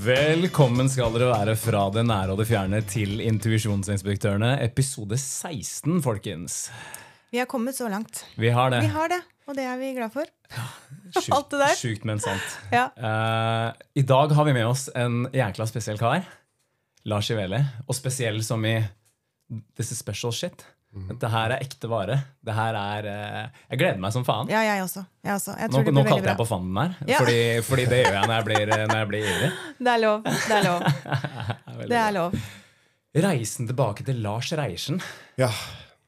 Velkommen skal dere være fra det nære og det fjerne til Intuisjonsinspektørene, episode 16, folkens. Vi har kommet så langt. Vi har det. Vi har det, og det er vi glad for. Sjukt, alt det der. Sjukt, men sant. Ja. Uh, I dag har vi med oss en jækla spesiell kar. Lars Iveli. Og spesiell som i This is special shit. Dette her er ekte vare. Det her er eh, Jeg gleder meg som faen. Ja, jeg også. Jeg også. Jeg Nå, tror det nå kalte jeg på fanden her, Ja. fordi, fordi det gjør jeg når jeg blir, når jeg blir ivrig. Det er lov. Det er lov. Det er lov. Reisen tilbake til Lars Reiersen. Ja,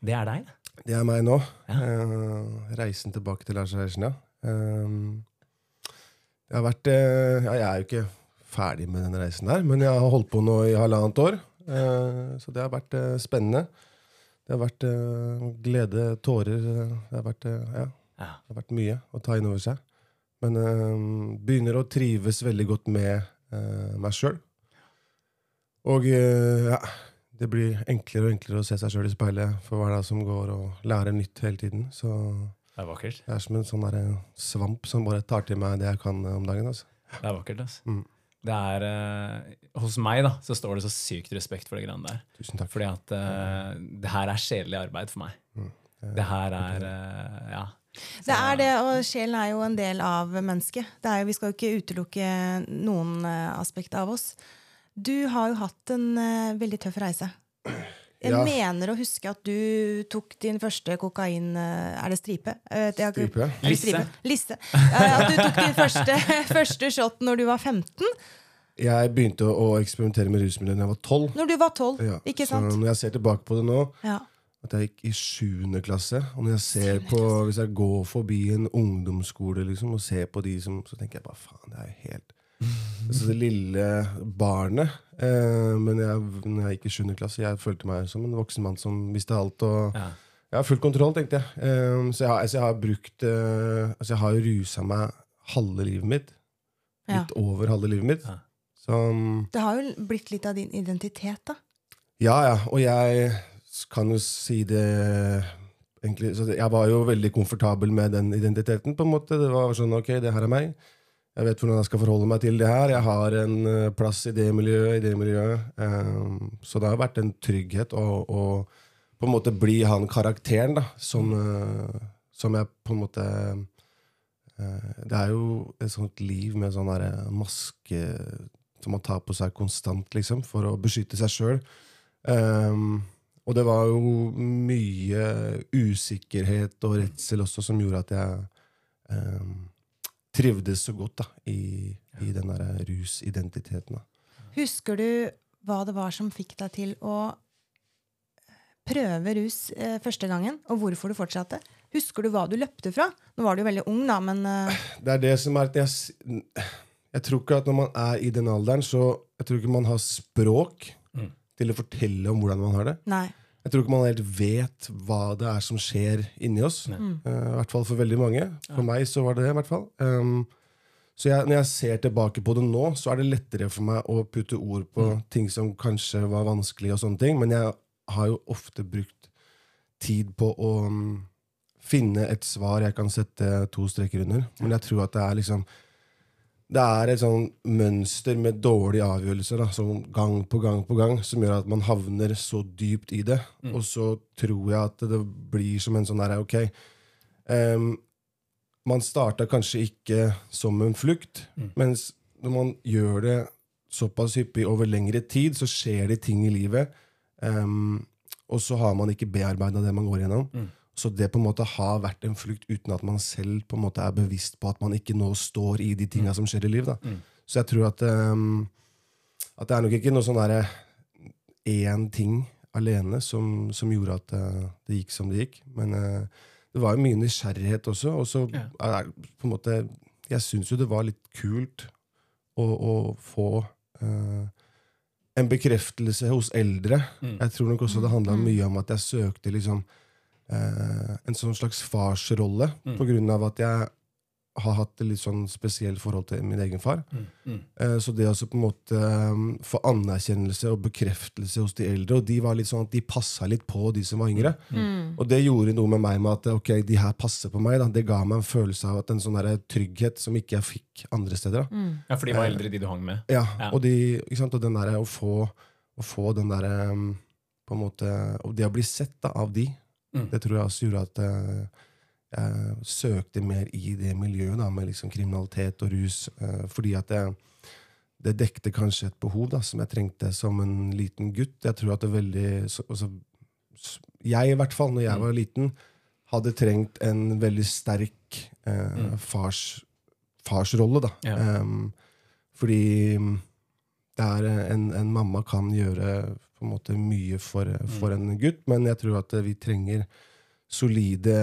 Det er deg. det er meg nå. Ja. Uh, reisen tilbake til Lars Reiersen, ja. Uh, jeg har vært uh, ja, Jeg er jo ikke ferdig med den reisen der, men jeg har holdt på nå i halvannet år. Eh, så det har vært eh, spennende. Det har vært uh, glede, tårer eh, Det har vært, uh, ja, Ja. det har vært mye å ta inn over seg. Men uh, begynner å trives veldig godt med meg sjøl. Og ja, det blir enklere og enklere å se seg sjøl i speilet for hver dag som går, og lære nytt hele tiden. Så Det er vakkert. jeg er som en sånn der svamp som bare tar til meg det jeg kan om dagen. Altså. Det er vakkert, altså. Mm. Det er, uh, hos meg da, så står det så sykt respekt for det greiene der. Tusen takk. Fordi at uh, det her er sjelelig arbeid for meg. Det her er uh, Ja. Det er det, og sjelen er jo en del av mennesket. Det er jo, vi skal jo ikke utelukke noen aspekt av oss. Du har jo hatt en veldig tøff reise. Jeg Ja. mener å huske at du tok din første kokain eh, Er det stripe? Jeg, det Stripe? Det stripe? Lisse. Lisse. Eh, At du tok din første, første shot når du var 15. Jeg begynte å eksperimentere med rusmidler da jeg var tolv. Når du var 12. Ja, Ikke Så sant? når jeg ser tilbake på det nå, Ja. at jeg gikk i 7. klasse, og når jeg ser på, hvis jeg går forbi en ungdomsskole liksom, og ser på de som Så tenker jeg bare faen, det er jo helt Så Det lille barnet. Eh, men jeg, når jeg gikk i 7. klasse, jeg følte meg som en voksen mann som visste alt. og Ja. Jeg har full kontroll, tenkte jeg. Eh, så jeg har, altså jeg har brukt eh, Altså jeg har rusa meg halve livet mitt. Ja. Litt over halve livet mitt. Ja. Så um, Det har jo blitt litt av din identitet, da. ja, ja. Og jeg kan jo si det egentlig så Jeg var jo veldig komfortabel med den identiteten. på en måte. Det var sånn, ok, det her er meg. Jeg vet hvordan jeg skal forholde meg til det her. Jeg har en eh, plass i det miljøet, i det miljøet. Um, så det har vært en trygghet å, å på en måte bli han karakteren da, som, uh, som jeg på en måte uh, Det er jo et sånt liv med sånn derre maske som man tar på seg konstant, liksom, for å beskytte seg sjøl. Um, og det var jo mye usikkerhet og redsel også som gjorde at jeg um, trivdes så godt da, i, i den der rusidentiteten. Da. Husker du hva det var som fikk deg til å prøve rus eh, første gangen, og hvorfor du fortsatte? Husker du hva du løpte fra? Nå var du jo veldig ung, da, men eh, Det er det som er at jeg, jeg tror ikke at når man er i den alderen, så jeg tror ikke man har språk Mm. til å fortelle om hvordan man har det. nei. Jeg tror ikke man helt vet hva det er som skjer inni oss. Mm. Eh, I hvert fall for veldig mange. For meg så var det det. i hvert fall. Um, så jeg, når jeg ser tilbake på det nå, så er det lettere for meg å putte ord på ting som kanskje var vanskelig, og sånne ting. men jeg har jo ofte brukt tid på å um, finne et svar jeg kan sette to streker under. Men jeg tror at det er liksom det er et sånn mønster med dårlige avgjørelser da, som gang på gang på gang, som gjør at man havner så dypt i det. Og så tror jeg at det blir som en sånn derre Ok, um, man starta kanskje ikke som en flukt, mens når man gjør det såpass hyppig over lengre tid, så skjer det ting i livet, um, og så har man ikke bearbeida det man går gjennom. Så det på en måte har vært en flukt uten at man selv på en måte er bevisst på at man ikke nå står i de tinga som skjer i livet. Da. Så jeg tror at, um, at det er nok ikke noe sånn derre én ting alene som, som gjorde at uh, det gikk som det gikk. Men uh, det var jo mye nysgjerrighet også. Og så Ja. er på en måte Jeg syns jo det var litt kult å, å få uh, en bekreftelse hos eldre. Mm. Jeg tror nok også det handla mye om at jeg søkte liksom eh, en sånn slags farsrolle, Mm. på grunn av at jeg har hatt et litt sånn spesielt forhold til min egen far. Mm, mm. Eh, Så det å på en måte um, få anerkjennelse og bekreftelse hos de eldre, og de var litt sånn at de passa litt på de som var yngre. Mm. Og det gjorde noe med meg med at ok, de her passer på meg. Da. Det ga meg en følelse av at en sånn trygghet som ikke jeg fikk andre steder. Da. Mm. Ja, for de var eldre, de du hang med. Ja, Ja. Og, de, ikke sant? og den der, å, få, å få den derre um, på en måte, Og det å bli sett da, av de, Mm. det tror jeg også gjorde at uh, jeg søkte mer i det miljøet da, med liksom kriminalitet og rus. Uh, fordi at det, det dekte kanskje et behov da, som jeg trengte som en liten gutt. Jeg tror at det veldig så, altså, Jeg, i hvert fall, når jeg Mm. var liten, hadde trengt en veldig sterk uh, fars, farsrolle. da. Ja. Um, fordi det er en, en mamma kan gjøre på en måte mye for, for en gutt, men jeg tror at eh, vi trenger solide,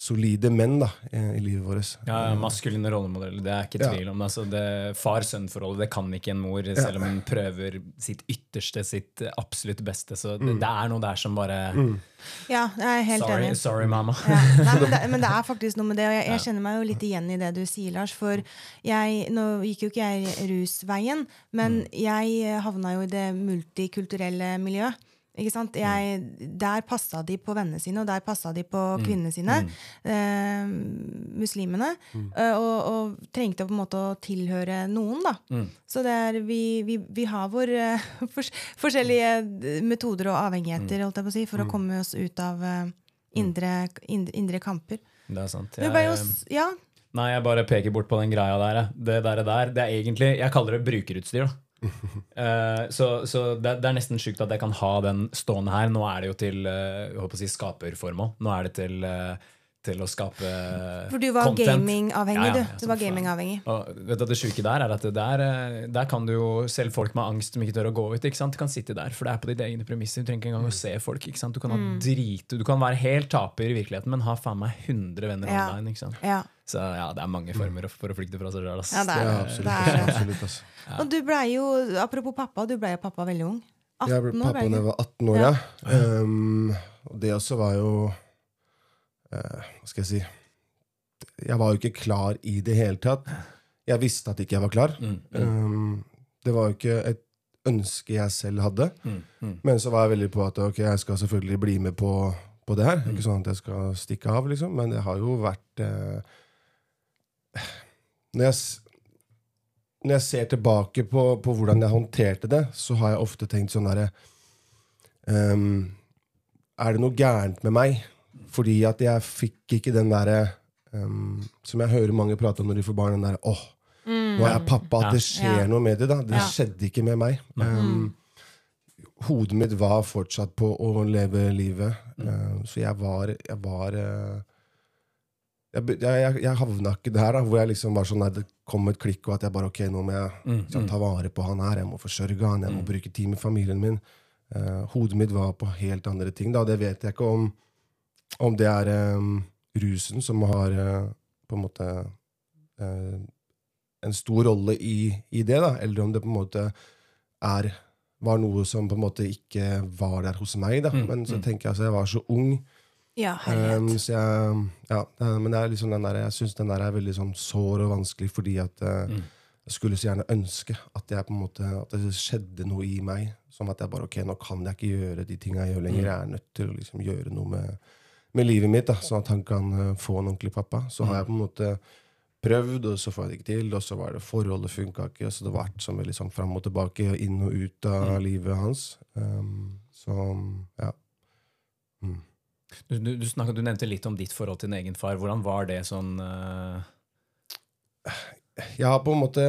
solide menn da, i livet vårt. Ja, Maskuline rollemodeller, det er ikke Ja. tvil om. Altså, det Far-sønn-forholdet det kan ikke en mor, selv om hun prøver sitt ytterste, sitt absolutt beste. Så det, det er noe der som bare Ja, jeg er helt Sorry, enig. sorry mamma. Ja. Nei, men, det, men det er faktisk noe med det, og jeg, jeg kjenner meg jo litt igjen i det du sier, Lars. For jeg, nå gikk jo ikke jeg rusveien, men jeg havna jo i det multikulturelle miljøet. Sant? Jeg, der passa de på vennene sine, og der passa de på kvinnene sine. Eh, muslimene. eh, og, og trengte på en måte å tilhøre noen, da. Så det er, vi, vi, vi har våre for, forskjellige metoder og avhengigheter å si, for å komme oss ut av indre, indre, kamper. Det er sant. Jeg, s- ja, nei, jeg bare peker bort på den greia der. Det der, der det er egentlig Jeg kaller det brukerutstyr. da. Eh, så så det, det er nesten sjukt at jeg kan ha den stående her. Nå er det jo til uh, si skaperformål. Nå er det til, eh, til å skape for du var gamingavhengig, Ja, ja, ja, du. Du var gamingavhengig. Og vet du, Det sjuke der er at det der, eh, der kan du jo selv folk med angst som ikke tør å gå ut, ikke sant? kan sitte der. For det er på ditt egne premisser. Du trenger ikke engang å se folk. ikke sant? Du kan, ha Mm. drite, du kan være helt taper i virkeligheten, men ha faen meg 100 venner Ja. online. ikke sant? Ja. Så ja, det er mange former for å flykte fra seg sjøl. Ja, det er det. absolutt. det, er absolutt altså. Og du ble jo, apropos pappa, du ble jo pappa veldig ung. Jeg ble 18 år jeg ble da jeg var 18 år, ja. Um, og det også var jo Hva skal jeg si Jeg var jo ikke klar i det hele tatt. Jeg visste at ikke jeg var klar. Mm, mm, Um, det var jo ikke et ønske jeg selv hadde. mm, mm. Men så var jeg veldig på at ok, jeg skal selvfølgelig bli med på, på det her. Mm. Ikke sånn at jeg skal stikke av, liksom. Men det har jo vært eh, når, jeg, når jeg ser tilbake på, på hvordan jeg håndterte det, så har jeg ofte tenkt sånn derre um, Er det noe gærent med meg? Fordi at jeg fikk ikke den derre um, Som jeg hører mange prate om når de får barn, den derre åh, nå er jeg pappa, at det skjer Ja. noe med det. da. Det Ja. skjedde ikke med meg. Um, hodet mitt var fortsatt på å leve livet. Uh, så jeg var, jeg var uh, jeg, jeg, jeg, jeg havna ikke der da, hvor jeg liksom var sånn at det kom et klikk, og at jeg bare ok, nå må jeg Mm, liksom, ta vare på han her, jeg må forsørge han, jeg må bruke tid med familien min. Uh, hodet mitt var på helt andre ting. da, Det vet jeg ikke om, om det er um, rusen som har uh, på en måte uh, en stor rolle i, i det, da, eller om det på en måte er var noe som på en måte ikke var der hos meg. da, Mm, Men så mm. tenker jeg altså, jeg var så ung. Ja, Um, så jeg, ja, men det er liksom den der, jeg syns den der er veldig sånn sår og vanskelig, fordi at eh, Mm. jeg skulle så gjerne ønske at, jeg på en måte, at det skjedde noe i meg. Som at jeg bare ok, nå kan jeg ikke gjøre de tinga jeg gjør lenger. Jeg er nødt til å liksom gjøre noe med, med livet mitt, da, sånn at han kan eh, få en ordentlig pappa. Så har jeg på en måte prøvd, og så får jeg det ikke til. Og så var det forholdet funka ikke. Så det har vært sånn veldig sånn fram og tilbake, inn og ut av livet hans. Um, så ja. Mm. Du, du, du, snakket, du nevnte litt om ditt forhold til din egen far. Hvordan var det sånn uh... jeg har på en måte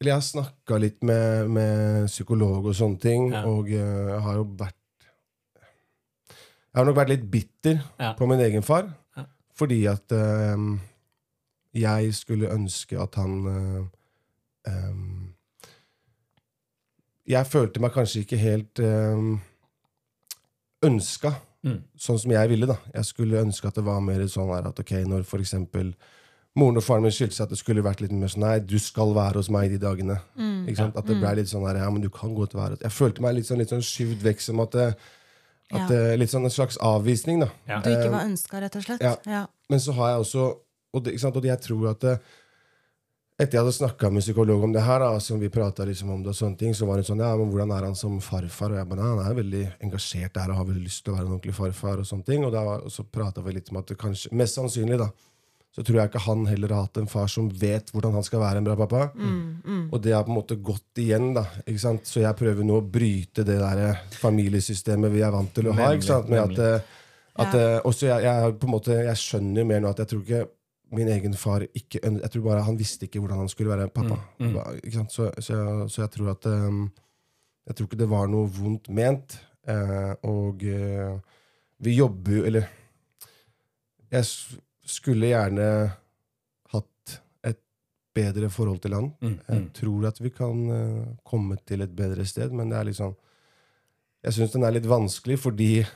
Eller jeg har snakka litt med, med psykolog og sånne ting, Ja. og uh, har jo vært Jeg har nok vært litt bitter Ja. på min egen far, Ja. fordi at um, jeg skulle ønske at han um, Jeg følte meg kanskje ikke helt um, ønska mm, sånn som jeg ville. da. Jeg skulle ønske at det var mer sånn her at ok, når for eksempel moren og faren min skilte seg, at det skulle vært litt mer sånn nei, du skal være hos meg de dagene. Mm. Ikke sant? At det ble litt sånn her, ja, men du kan godt være Jeg følte meg litt sånn, litt sånn skyvd vekk som at, det, at Ja. det, Litt sånn en slags avvisning, da. ja. Du ikke eh, var ønska, rett og slett? ja. Ja. Men så har jeg også og, det, ikke sant? og jeg tror at det, etter jeg hadde snakka med psykolog om det her, da, som vi liksom om det, og sånne ting, så var det sånn ja, men hvordan er han som farfar? Og jeg bare, Han er veldig engasjert der og har veldig lyst til å være en ordentlig farfar. Og sånne ting, og, da, og så prata vi litt om at det kanskje, mest sannsynlig da, så tror jeg ikke han heller har hatt en far som vet hvordan han skal være en bra pappa. Og det har på en måte gått igjen. da, ikke sant? Så jeg prøver nå å bryte det der familiesystemet vi er vant til å ha. ikke sant? Med at, eh, at, Ja. eh, også jeg, jeg, på en måte, jeg skjønner mer nå at jeg tror ikke min egen far ikke, Jeg tror bare han visste ikke hvordan han skulle være pappa. Mm, Ikke sant? Så, så, jeg, så jeg tror at Jeg tror ikke det var noe vondt ment. Eh, og eh, vi jobber jo Eller jeg skulle gjerne hatt et bedre forhold til han. Mm, Jeg mm. tror at vi kan uh, komme til et bedre sted, men det er liksom Jeg syns den er litt vanskelig fordi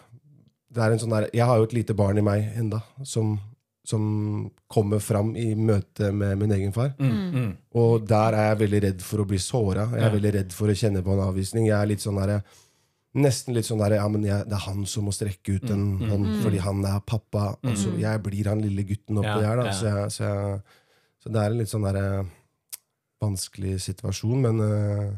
det er en sånn der, Jeg har jo et lite barn i meg enda som, som kommer fram i møte med min egen far. Mm, mm. Og der er jeg veldig redd for å bli såra. Jeg er Ja. veldig redd for å kjenne på en avvisning. Jeg er litt sånn der, Nesten litt sånn der, ja, men jeg, det er han som må strekke ut en Mm, hånd fordi han er pappa. Og så jeg blir han lille gutten oppi Ja, der. da ja. så, jeg, så, jeg, så det er en litt sånn der, eh, vanskelig situasjon, men, eh,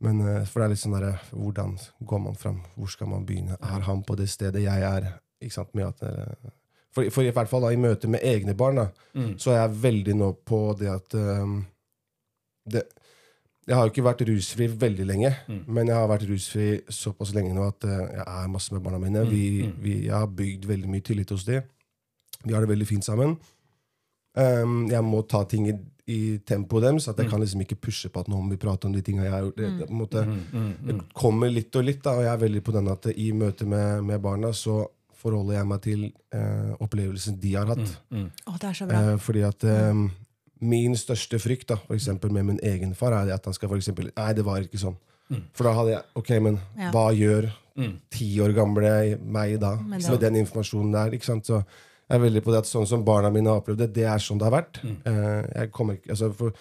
men eh, For det er litt sånn der, Hvordan går man fram? Hvor skal man begynne? Er han på det stedet jeg er? Ikke sant, med at eh, for, for i hvert fall da, i møte med egne barn, da, Mm. så er jeg veldig nå på det at um, det, Jeg har jo ikke vært rusfri veldig lenge, Mm. men jeg har vært rusfri såpass lenge nå at uh, jeg er masse med barna mine. Vi, mm. vi, jeg har bygd veldig mye tillit hos dem. Vi har det veldig fint sammen. Um, jeg må ta ting i, i tempoet deres, at jeg kan liksom ikke pushe på at noen vil prate om de tinga jeg har gjort. Det, det, på en måte, Mm, mm, det mm. kommer litt og litt, da, og jeg er veldig på den at i møte med, med barna så forholder jeg meg til eh, opplevelsen de har hatt. Mm. Er så bra. Eh, fordi at eh, min største frykt da, for med min egen far, er det at han skal for eksempel, Nei, det var ikke sånn. For da hadde jeg Ok, men Ja. hva gjør Mm. ti år gamle meg da med, den informasjonen der? ikke sant? Så jeg er veldig på det at sånn som barna mine har opplevd det, det er sånn det har vært. Eh, jeg kommer ikke, altså for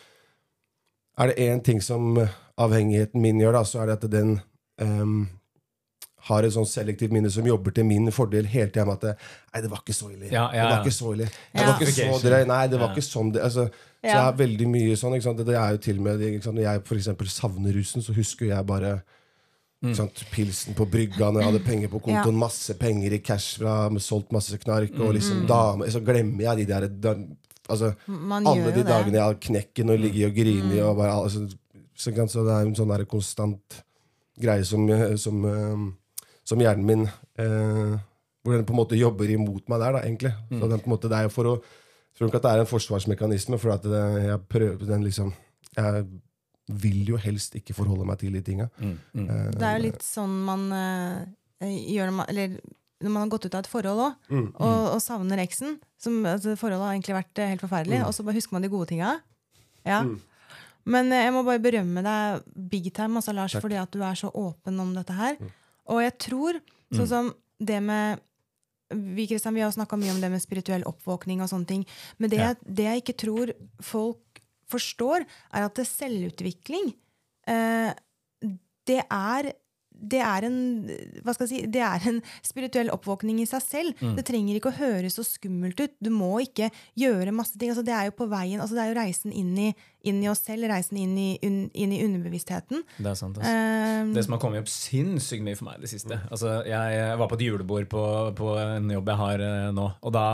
Er det én ting som avhengigheten min gjør, da, så er det at den ehm, har et sånn selektivt minne som jobber til min fordel hele tida med at det, Nei, det var ikke så ille. Ja, ja, Det var ikke så ille. Det var ikke så drøy. Nei, det var ikke sånn det altså, Så jeg har veldig mye sånn. Ikke sant? Det, det er jo til og med ikke sant? Når jeg eksempel savner rusen, så husker jeg bare ikke sant? pilsen på brygga når jeg hadde penger på kontoen. Masse penger i cash fra solgt masse knark. Og liksom dame Så glemmer jeg de der da, altså, Alle de dagene jeg har knekken og ligger og griner. Og bare, altså, så, så det er en sånn der konstant greie som, eh, som, eh, som hjernen min eh, Hvor den på en måte jobber imot meg der, da, egentlig. Så den på en måte, det er for å jeg tror ikke at det er en forsvarsmekanisme, for at det, jeg prøver den liksom Jeg vil jo helst ikke forholde meg til de tinga. Mm. Mm. Eh, Det er jo litt sånn man eh, gjør når man, eller, når man har gått ut av et forhold òg, Mm. og, og savner eksen. Som, altså, forholdet har egentlig vært eh, helt forferdelig, og så bare husker man de gode tinga. Ja. Men eh, jeg må bare berømme deg big time, altså, Lars, fordi at du er så åpen om dette her. Og jeg tror, sånn som det med vi, Kristian, vi har snakka mye om det med spirituell oppvåkning og sånne ting. Men det, Ja. jeg- det jeg ikke tror folk forstår, er at selvutvikling eh, det er det er, en, jeg si, det er en spirituell oppvåkning i seg selv. Det trenger ikke å høres så skummelt ut. Du må ikke gjøre masse ting. Altså, det er jo på veien, altså, det er jo reisen inn i, inn i oss selv, reisen inn i, un, inn i underbevisstheten. Det er sant. Altså. Eh, Det som har kommet opp sinnssykt mye for meg i det siste. Altså, jeg var på et julebord på, på en jobb jeg har eh, nå, og da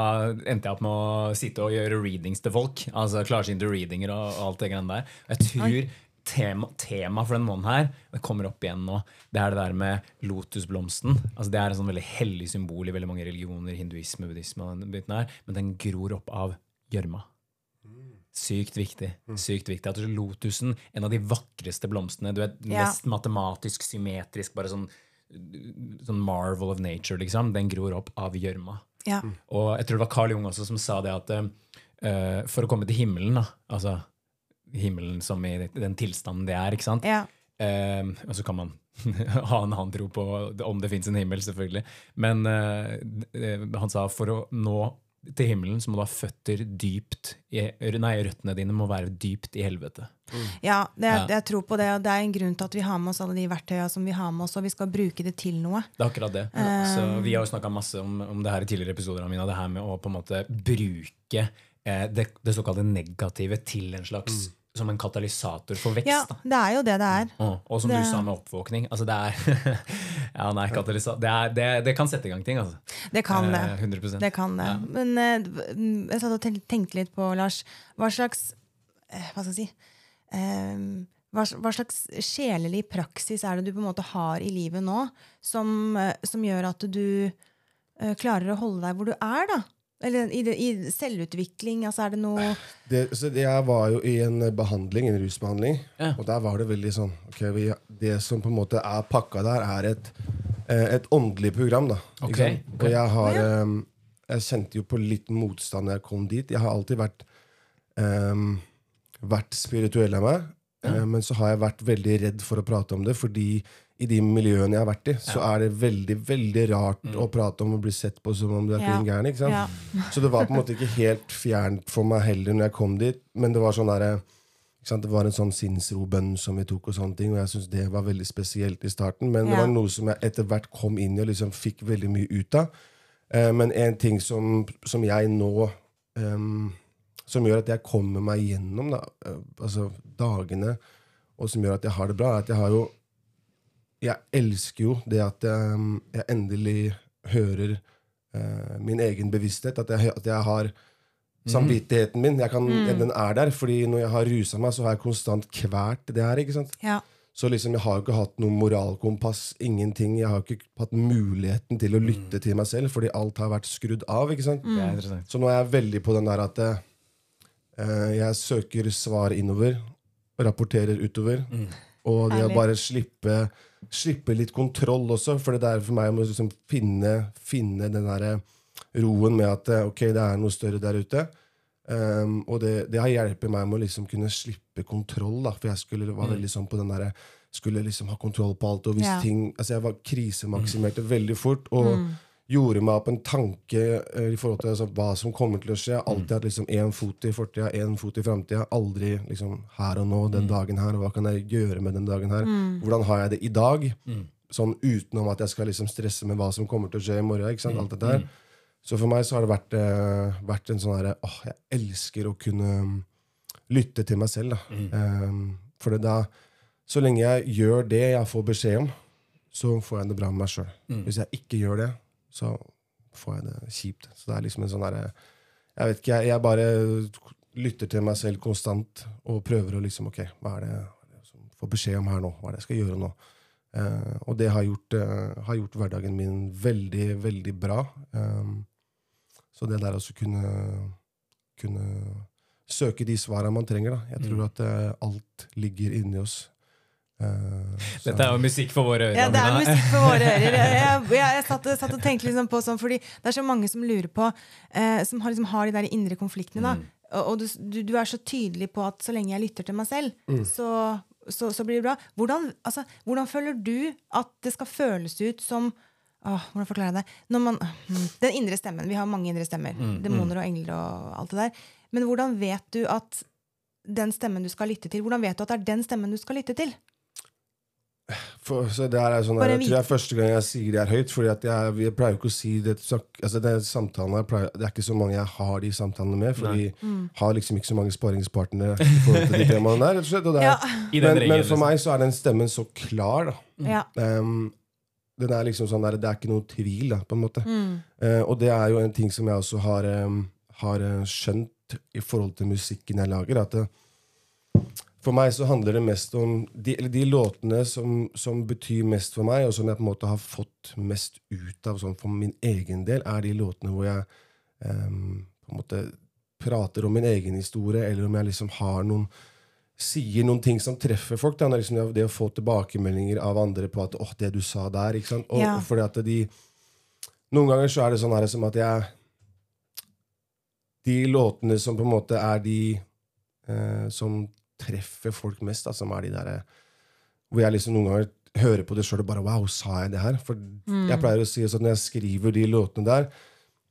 endte jeg opp med å sitte og gjøre readings til folk. Altså klarsynte readinger og, og alt det greiene der. Jeg tror tema, tema for den måneden her, det kommer opp igjen nå, det er det der med lotusblomsten. Altså, det er en sånn veldig hellig symbol i veldig mange religioner, hinduisme, buddhisme og den biten her, men den gror opp av gjørma. Sykt viktig. sykt viktig At Lotusen, en av de vakreste blomstene, du vet, Ja. mest matematisk, symmetrisk, bare sånn, sånn marvel of nature, liksom, den gror opp av gjørma. ja. Og jeg tror det var Carl Jung også som sa det at uh, for å komme til himmelen, da, altså himmelen som i den tilstanden det er, ikke sant? ja. Eh, og så kan man ha en annen tro på om det fins en himmel, selvfølgelig. Men eh, han sa for å nå til himmelen så må du ha føtter dypt i, Nei, røttene dine må være dypt i helvete. Ja, det, Ja. jeg tror på det, og det er en grunn til at vi har med oss alle de verktøyene som vi har med oss, og vi skal bruke det til noe. Det er akkurat det. Så Vi har jo snakka masse om, om det her i tidligere episoder, Amina, det her med å på en måte bruke det, det såkalte negative til en slags som en katalysator for vekst. Ja, det er jo det det er. Mm. Og som Det- du sa med oppvåkning. Altså det er Ja, nei, katalysator det, er, det, det kan sette i gang ting, altså. Det kan det. Eh, 100% Det kan det. Men eh, mm, jeg satt og tenkte litt på, Lars, hva slags eh, Hva skal jeg si eh, hva, hva slags sjelelig praksis er det du på en måte har i livet nå, som, eh, som gjør at du eh, klarer å holde deg hvor du er, da? Eller i, det, i selvutvikling? Altså er det noe Det, så jeg var jo i en behandling, en rusbehandling, Ja. og der var det veldig sånn okay, vi, Det som på en måte er pakka der, er et, eh, et åndelig program. da ikke sant? Og jeg har eh, Jeg kjente jo på litt motstand da jeg kom dit. Jeg har alltid vært um, vært spirituell av meg, ja. men så har jeg vært veldig redd for å prate om det, fordi i de miljøene jeg har vært i, så er det veldig veldig rart Mm. å prate om å bli sett på som om du er Ja. klin gæren. Ja. Så det var på en måte ikke helt fjernt for meg heller når jeg kom dit. Men det var sånn der, ikke sant? Det var en sånn sinnsrobønn som vi tok, og sånne ting, og jeg syns det var veldig spesielt i starten. Men det var noe som jeg etter hvert kom inn i og liksom fikk veldig mye ut av. Eh, men en ting som, som jeg nå um, Som gjør at jeg kommer meg gjennom da, eh, altså dagene, og som gjør at jeg har det bra, er at jeg har jo Jeg elsker jo det at jeg, jeg endelig hører eh, min egen bevissthet. At jeg, at jeg har samvittigheten min. Jeg kan, Den er der. fordi når jeg har rusa meg, så har jeg konstant kvært det her. ikke sant? Ja. Så liksom, jeg har jo ikke hatt noe moralkompass. Ingenting. Jeg har ikke hatt muligheten til å lytte til meg selv, fordi alt har vært skrudd av. ikke sant? Er. Så nå er jeg veldig på den der at eh, jeg søker svar innover, rapporterer utover. Og det å bare slippe, slippe litt kontroll også, for det er for meg å liksom finne, finne den der roen med at eh, ok, det er noe større der ute. Um, og det, det har hjulpet meg med å liksom kunne slippe kontroll, da, for jeg skulle var veldig sånn på den der, skulle liksom ha kontroll på alt. Og hvis Ja. ting, altså Jeg var krisemaksimerte veldig fort. og gjorde meg opp en tanke eh, i forhold til altså, hva som kommer til å skje. Jeg har alltid hatt liksom én fot i fortida, én fot i framtida. Aldri liksom her og nå, den dagen her. Hva kan jeg gjøre med den dagen her? Hvordan har jeg det i dag? Sånn utenom at jeg skal liksom stresse med hva som kommer til å skje i morgen. ikke sant? Alt dette her. Så for meg så har det vært, eh, vært en sånn herre åh, jeg elsker å kunne mm, lytte til meg selv. da. Um, for det da, så lenge jeg gjør det jeg får beskjed om, så får jeg det bra med meg sjøl. Hvis jeg ikke gjør det, så får jeg det kjipt. Så det er liksom en sånn derre Jeg vet ikke, jeg, jeg bare lytter til meg selv konstant og prøver å liksom Ok, hva er det som får beskjed om her nå? Hva er det jeg skal gjøre nå? Eh, og det har gjort, eh, har gjort hverdagen min veldig, veldig bra. Um, så det der også kunne, kunne søke de svarene man trenger, da. Jeg tror at eh, alt ligger inni oss. Eh, Dette er jo musikk for våre ører. Ja, det er musikk for våre ører. Jeg, jeg, jeg, satt, satt og tenkte liksom på sånn, fordi det er så mange som lurer på eh, Som har, liksom, har de der indre konfliktene. da Og, og du, du, du er så tydelig på at så lenge jeg lytter til meg selv, så, så, så blir det bra. Hvordan, altså, hvordan føler du at det skal føles ut som Åh, hvordan forklarer jeg det? Når man, hmm, den indre stemmen. Vi har mange indre stemmer. Demoner og engler og alt det der. Men hvordan vet du at den stemmen du skal lytte til, hvordan vet du at det er den stemmen du skal lytte til? For, så det her er sånn, jeg tror det er første gang jeg sier det her høyt. Fordi at jeg, jeg pleier ikke å si det altså det, samtalen pleier, det er ikke så mange jeg har de samtalene med. For vi har liksom ikke så mange sparingspartnere i forhold til de temaene der. slett, er, Ja. Men, men for liksom. meg så er den stemmen så klar. da. mm. um, den er liksom sånn der, Det er ikke noe tvil, da, på en måte. Mm. Uh, og det er jo en ting som jeg også har, um, har eh, skjønt i forhold til musikken jeg lager. at det, for meg så handler det mest om De, eller de låtene som, som betyr mest for meg, og som jeg på en måte har fått mest ut av sånn for min egen del, er de låtene hvor jeg um, på en måte prater om min egen historie, eller om jeg liksom har noen sier noen ting som treffer folk. Det, liksom det, det å få tilbakemeldinger av andre på at 'åh, det du sa der'. ikke sant? Og, Ja. fordi at de Noen ganger så er det sånn her som at jeg De låtene som på en måte er de eh, som treffer folk mest, da, som er de derre Hvor jeg liksom noen ganger hører på det sjøl og bare 'wow, sa jeg det her?' For jeg pleier å si sånn når jeg skriver de låtene der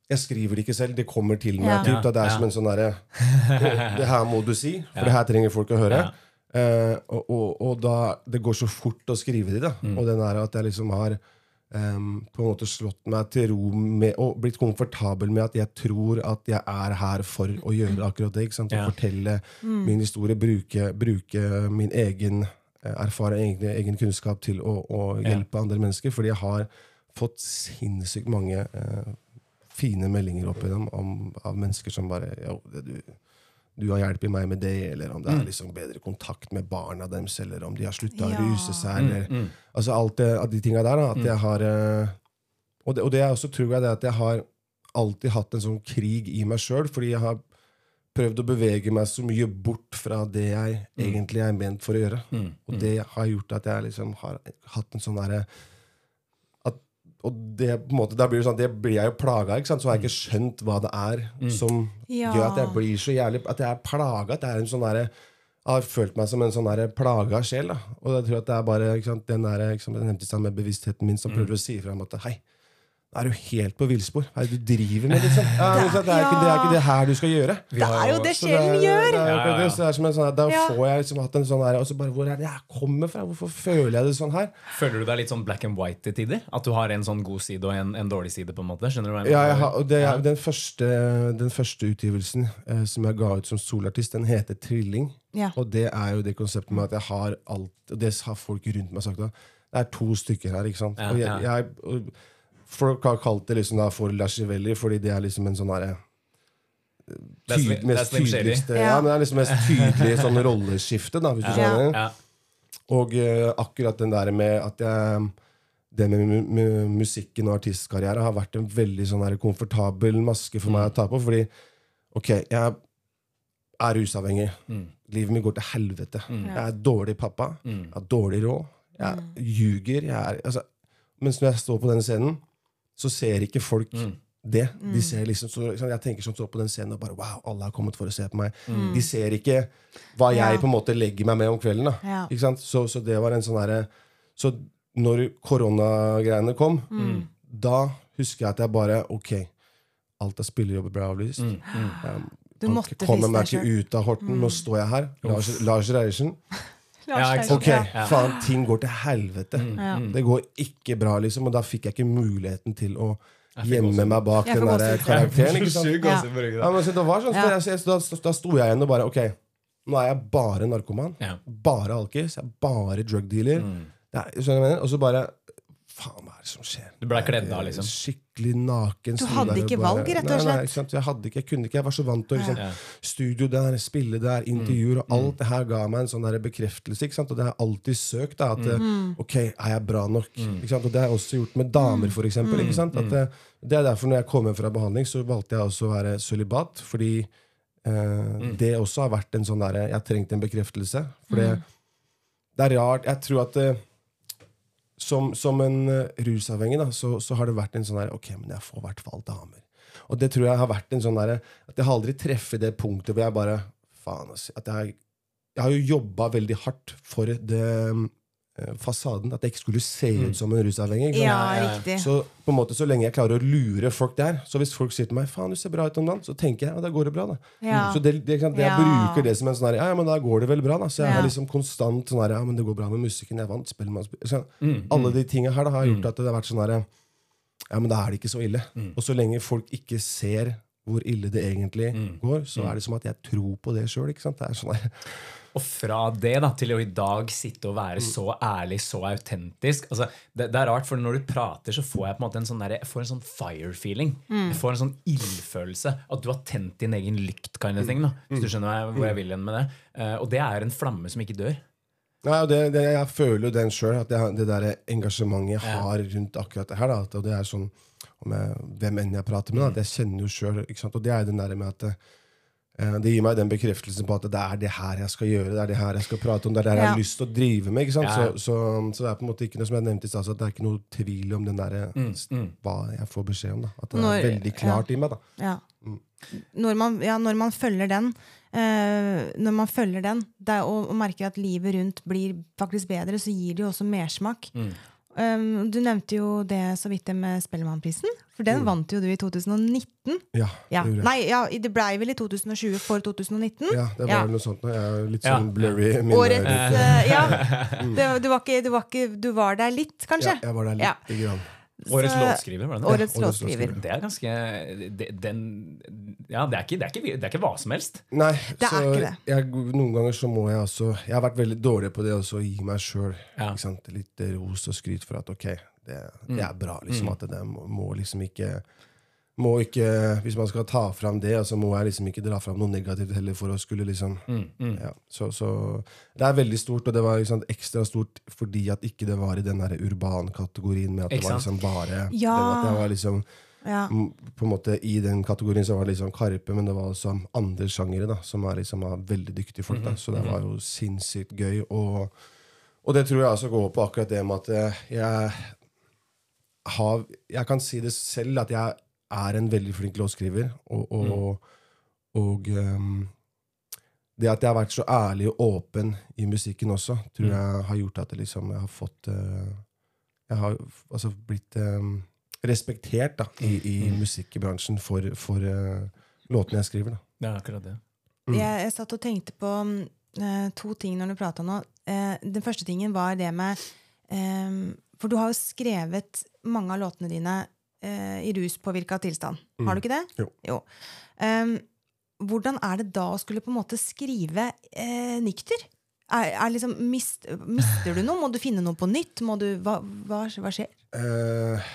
jeg skriver det ikke selv, det kommer til meg. Ja. Typ, da det er Ja. som en sånn derre Det her må du si, for det her trenger folk å høre. Uh, og, og, og da Det går så fort å skrive de, da. Og den er at jeg liksom har em, på en måte slått meg til ro med, og blitt komfortabel med at jeg tror at jeg er her for å gjøre akkurat det. ikke sant? Å Ja. fortelle min historie, bruke, bruke min egen eh, erfaring, egen, egen kunnskap til å, å Ja. hjelpe andre mennesker. Fordi jeg har fått sinnssykt mange uh, fine meldinger opp igjennom av mennesker som bare jo, det, du, du har hjulpet meg med det, eller om det er liksom bedre kontakt med barna deres, eller om de har slutta å ruse seg, eller Altså alt det, de tinga der. Da, at jeg har eh, og, det, og det er også tror jeg det at jeg har alltid hatt en sånn krig i meg sjøl, fordi jeg har prøvd å bevege meg så mye bort fra det jeg egentlig er ment for å gjøre. Og det har gjort at jeg liksom har hatt en sånn derre og det, på en måte, da blir det sånn, det blir jeg jo plaga ikke sant? Så har jeg ikke skjønt hva det er som Ja. gjør at jeg blir så jævlig At jeg er plaga. At jeg er en sånn derre jeg har følt meg som en sånn plaga sjel. Da. Og jeg tror at det er bare ikke sant, den der, ikke sant, i med bevisstheten min som prøver å si ifra om at hei, er du helt på villspor. Hva er det du driver med? Liksom? Ja, men så det, er ikke, det er ikke det her du skal gjøre. Det er jo det det er- sjelen gjør! Det er, Ja, ja, ja. Så det er som en sånn, da får jeg liksom hatt en sånn her, og så bare, Hvor er det jeg kommer fra? Hvorfor føler jeg det sånn her? Føler du deg litt sånn black and white til tider? At du har en sånn god side og en, en dårlig side? på en måte? Skjønner du hva jeg Ja, mener? jeg har, og det, jeg, den, første, den første utgivelsen eh, som jeg ga ut som solartist, den heter Trilling. Ja. Og det er jo det konseptet med at jeg har alt Og det har folk rundt meg sagt. Da. Det er to stykker her, ikke sant? Ja, og jeg, ja. jeg, og folk har kalt det liksom da for Lascivelli, fordi det er liksom en sånn herre Det er Slim- tyd, det er mest tydeligste ja. Ja. men Det er liksom mest tydelige sånn rolleskifte, da, hvis du Ja. skjønner. Ja. Og uh, akkurat den der med at jeg det med mu mu musikken og artistkarriere har vært en veldig sånn her komfortabel maske for meg å ta på. Fordi ok, jeg er rusavhengig. Livet mitt går til helvete. Jeg er dårlig pappa. Jeg har dårlig råd. Jeg ljuger. Jeg er, altså, mens når jeg står på den scenen, så ser ikke folk det. De ser liksom, så, jeg tenker sånn, står på den scenen og bare Wow, alle har kommet for å se på meg. De ser ikke hva jeg Ja. på en måte legger meg med om kvelden. da Ja. ikke sant? Så, så det var en sånn herre Så når koronagreiene kom, da husker jeg at jeg bare Ok, alt av spillerjobber ble avlyst. Mm, Um, Du måtte ikke komme friste meg ikke ut av Horten. Nå står jeg her. Lars, Lars Reiersen. Ja, ikke sant? Ok, Ja. faen, ting går til helvete. Ja. Det går ikke bra, liksom. Og da fikk jeg ikke muligheten til å gjemme meg bak den der karakteren. ikke sant? Ja. men så det var sånn, så jeg, da, da sto jeg igjen og bare Ok, nå er jeg bare narkoman. Ja. Bare alkis. Jeg er bare drug dealer. Mm. Og så bare Faen, hva er det som skjer? Du ble kledd av, liksom. Skikkelig naken. Du hadde ikke bare- valg, rett og slett? Nei, nei, ikke sant? Jeg hadde ikke, jeg kunne ikke. Jeg var så vant til liksom, Ja. studio der, spille der, intervjuer, og alt det her ga meg en sånn der bekreftelse. Ikke sant? Og det har jeg alltid søkt. Da, at mm. ok, er jeg bra nok? Ikke sant? Og det har jeg også gjort med damer, for eksempel. Ikke sant? At, eh, det er derfor når jeg kom hjem fra behandling, så valgte jeg også å være sølibat. Fordi eh, det også har vært en sånn derre Jeg har trengt en bekreftelse. For det, det er rart. Jeg tror at eh, som, som en eh, rusavhengig da, så, så har det vært en sånn der Ok, men jeg får i hvert fall damer. Og det tror jeg har vært en sånn der, at jeg har aldri treffet det punktet hvor jeg bare Faen. At jeg, jeg har jo jobba veldig hardt for det fasaden. At jeg ikke skulle se ut som en rusavhengig. Ja. Så på en måte så lenge jeg klarer å lure folk der Så hvis folk sier til meg Faen, du ser bra ut om dagen, så tenker jeg ja, da går det bra. da Ja. Så det, det, det. Jeg Ja. bruker det som en sånn her, ja, ja, men da går det vel bra. da Så jeg Ja. har liksom konstant sånn her Ja, men det går bra med musikken. Jeg vant Spellemann. Så, Mm, alle de tinga her da, har gjort at det har vært sånn her Ja, men da er det ikke så ille. Mm. Og så lenge folk ikke ser hvor ille det egentlig Mm. går, så er det som at jeg tror på det sjøl. Er sånn Og fra det da, til å i dag sitte og Mm. være så ærlig, så autentisk altså, det, det er rart, for når du prater, så får jeg på en måte en sånn, der, jeg får en sånn fire-feeling. Mm. Jeg får en sånn ildfølelse. At du har tent din egen lykt, kind of thing. Da, hvis Mm. du skjønner hvor jeg vil hen med det. Uh, og det er en flamme som ikke dør. Nei, det, det, Jeg føler jo den sjøl, at jeg, det der engasjementet jeg har rundt akkurat det her. Da, at det er sånn, jeg, Hvem enn jeg prater med, da, kjenner jeg kjenner jo sjøl. Og det er den der med at eh, det gir meg den bekreftelsen på at det er det her jeg skal gjøre, det er det her jeg skal prate om, det er det her jeg Ja. har lyst til å drive med. ikke sant? Ja. Så, så, så det er på en måte ikke noe som jeg nevnte i stad, så det er ikke noe tvil om den der, mm. hva jeg får beskjed om. da. At det Når- er veldig klart i meg. da. Ja. Mm. Når, man, ja, når man følger den, eh, når man følger den det er, og, og merker at livet rundt blir faktisk bedre, så gir det jo også mersmak. Mm. Um, du nevnte jo det så vidt det med Spellemannprisen, for den vant jo du i 2019. Ja, Ja. det gjorde jeg. Nei, ja, det blei vel i 2020 for 2019. Ja, det var Ja. noe sånt. Jeg er litt Ja. sånn blurry. Årets eh, Ja. Det, du, var ikke, du, var ikke, du var der litt, kanskje? ja, jeg var der Ja. lite grann. Årets låtskriver, var det det? Årets låtskriver. Det er ganske det, den, Ja, det er, ikke, det, er ikke, det er ikke hva som helst. Nei, Det er ikke det. Jeg, noen ganger så må jeg også Jeg har vært veldig dårlig på det også, å gi meg sjøl Ja. litt ros og skryt for at ok, det, Mm. det er bra. liksom At det må, må liksom ikke må ikke, Hvis man skal ta fram det, så må jeg liksom ikke dra fram noe negativt heller for å skulle liksom Mm, ja, så, så Det er veldig stort, og det var liksom ekstra stort fordi at ikke det var i den urban-kategorien med at det var liksom bare Ja. det at det var liksom Ja. Mm, på en måte I den kategorien så var det liksom Karpe, men det var også andre sjangere da, som er liksom var veldig dyktige folk. da, Så det var jo sinnssykt gøy. Og, og det tror jeg også går på akkurat det med at jeg har Jeg kan si det selv, at jeg er en veldig flink låtskriver. Og, og, og um, det at jeg har vært så ærlig og åpen i musikken også, tror jeg har gjort at det liksom, jeg har fått uh, Jeg har altså blitt um, respektert da, i, i musikkbransjen for, for uh, låtene jeg skriver. da. Det er akkurat det. Jeg, jeg satt og tenkte på mm, eh, to ting når du prata nå. Uh, den første tingen var det med um, For du har jo skrevet mange av låtene dine eh, i ruspåvirka tilstand. Har du ikke det? Jo. Em, hvordan er det da å skulle på en måte skrive eh, nykter? Er, er liksom, mist, mister du noe? Må du finne noe på nytt? Må du, hva, hva, hva skjer? Eh,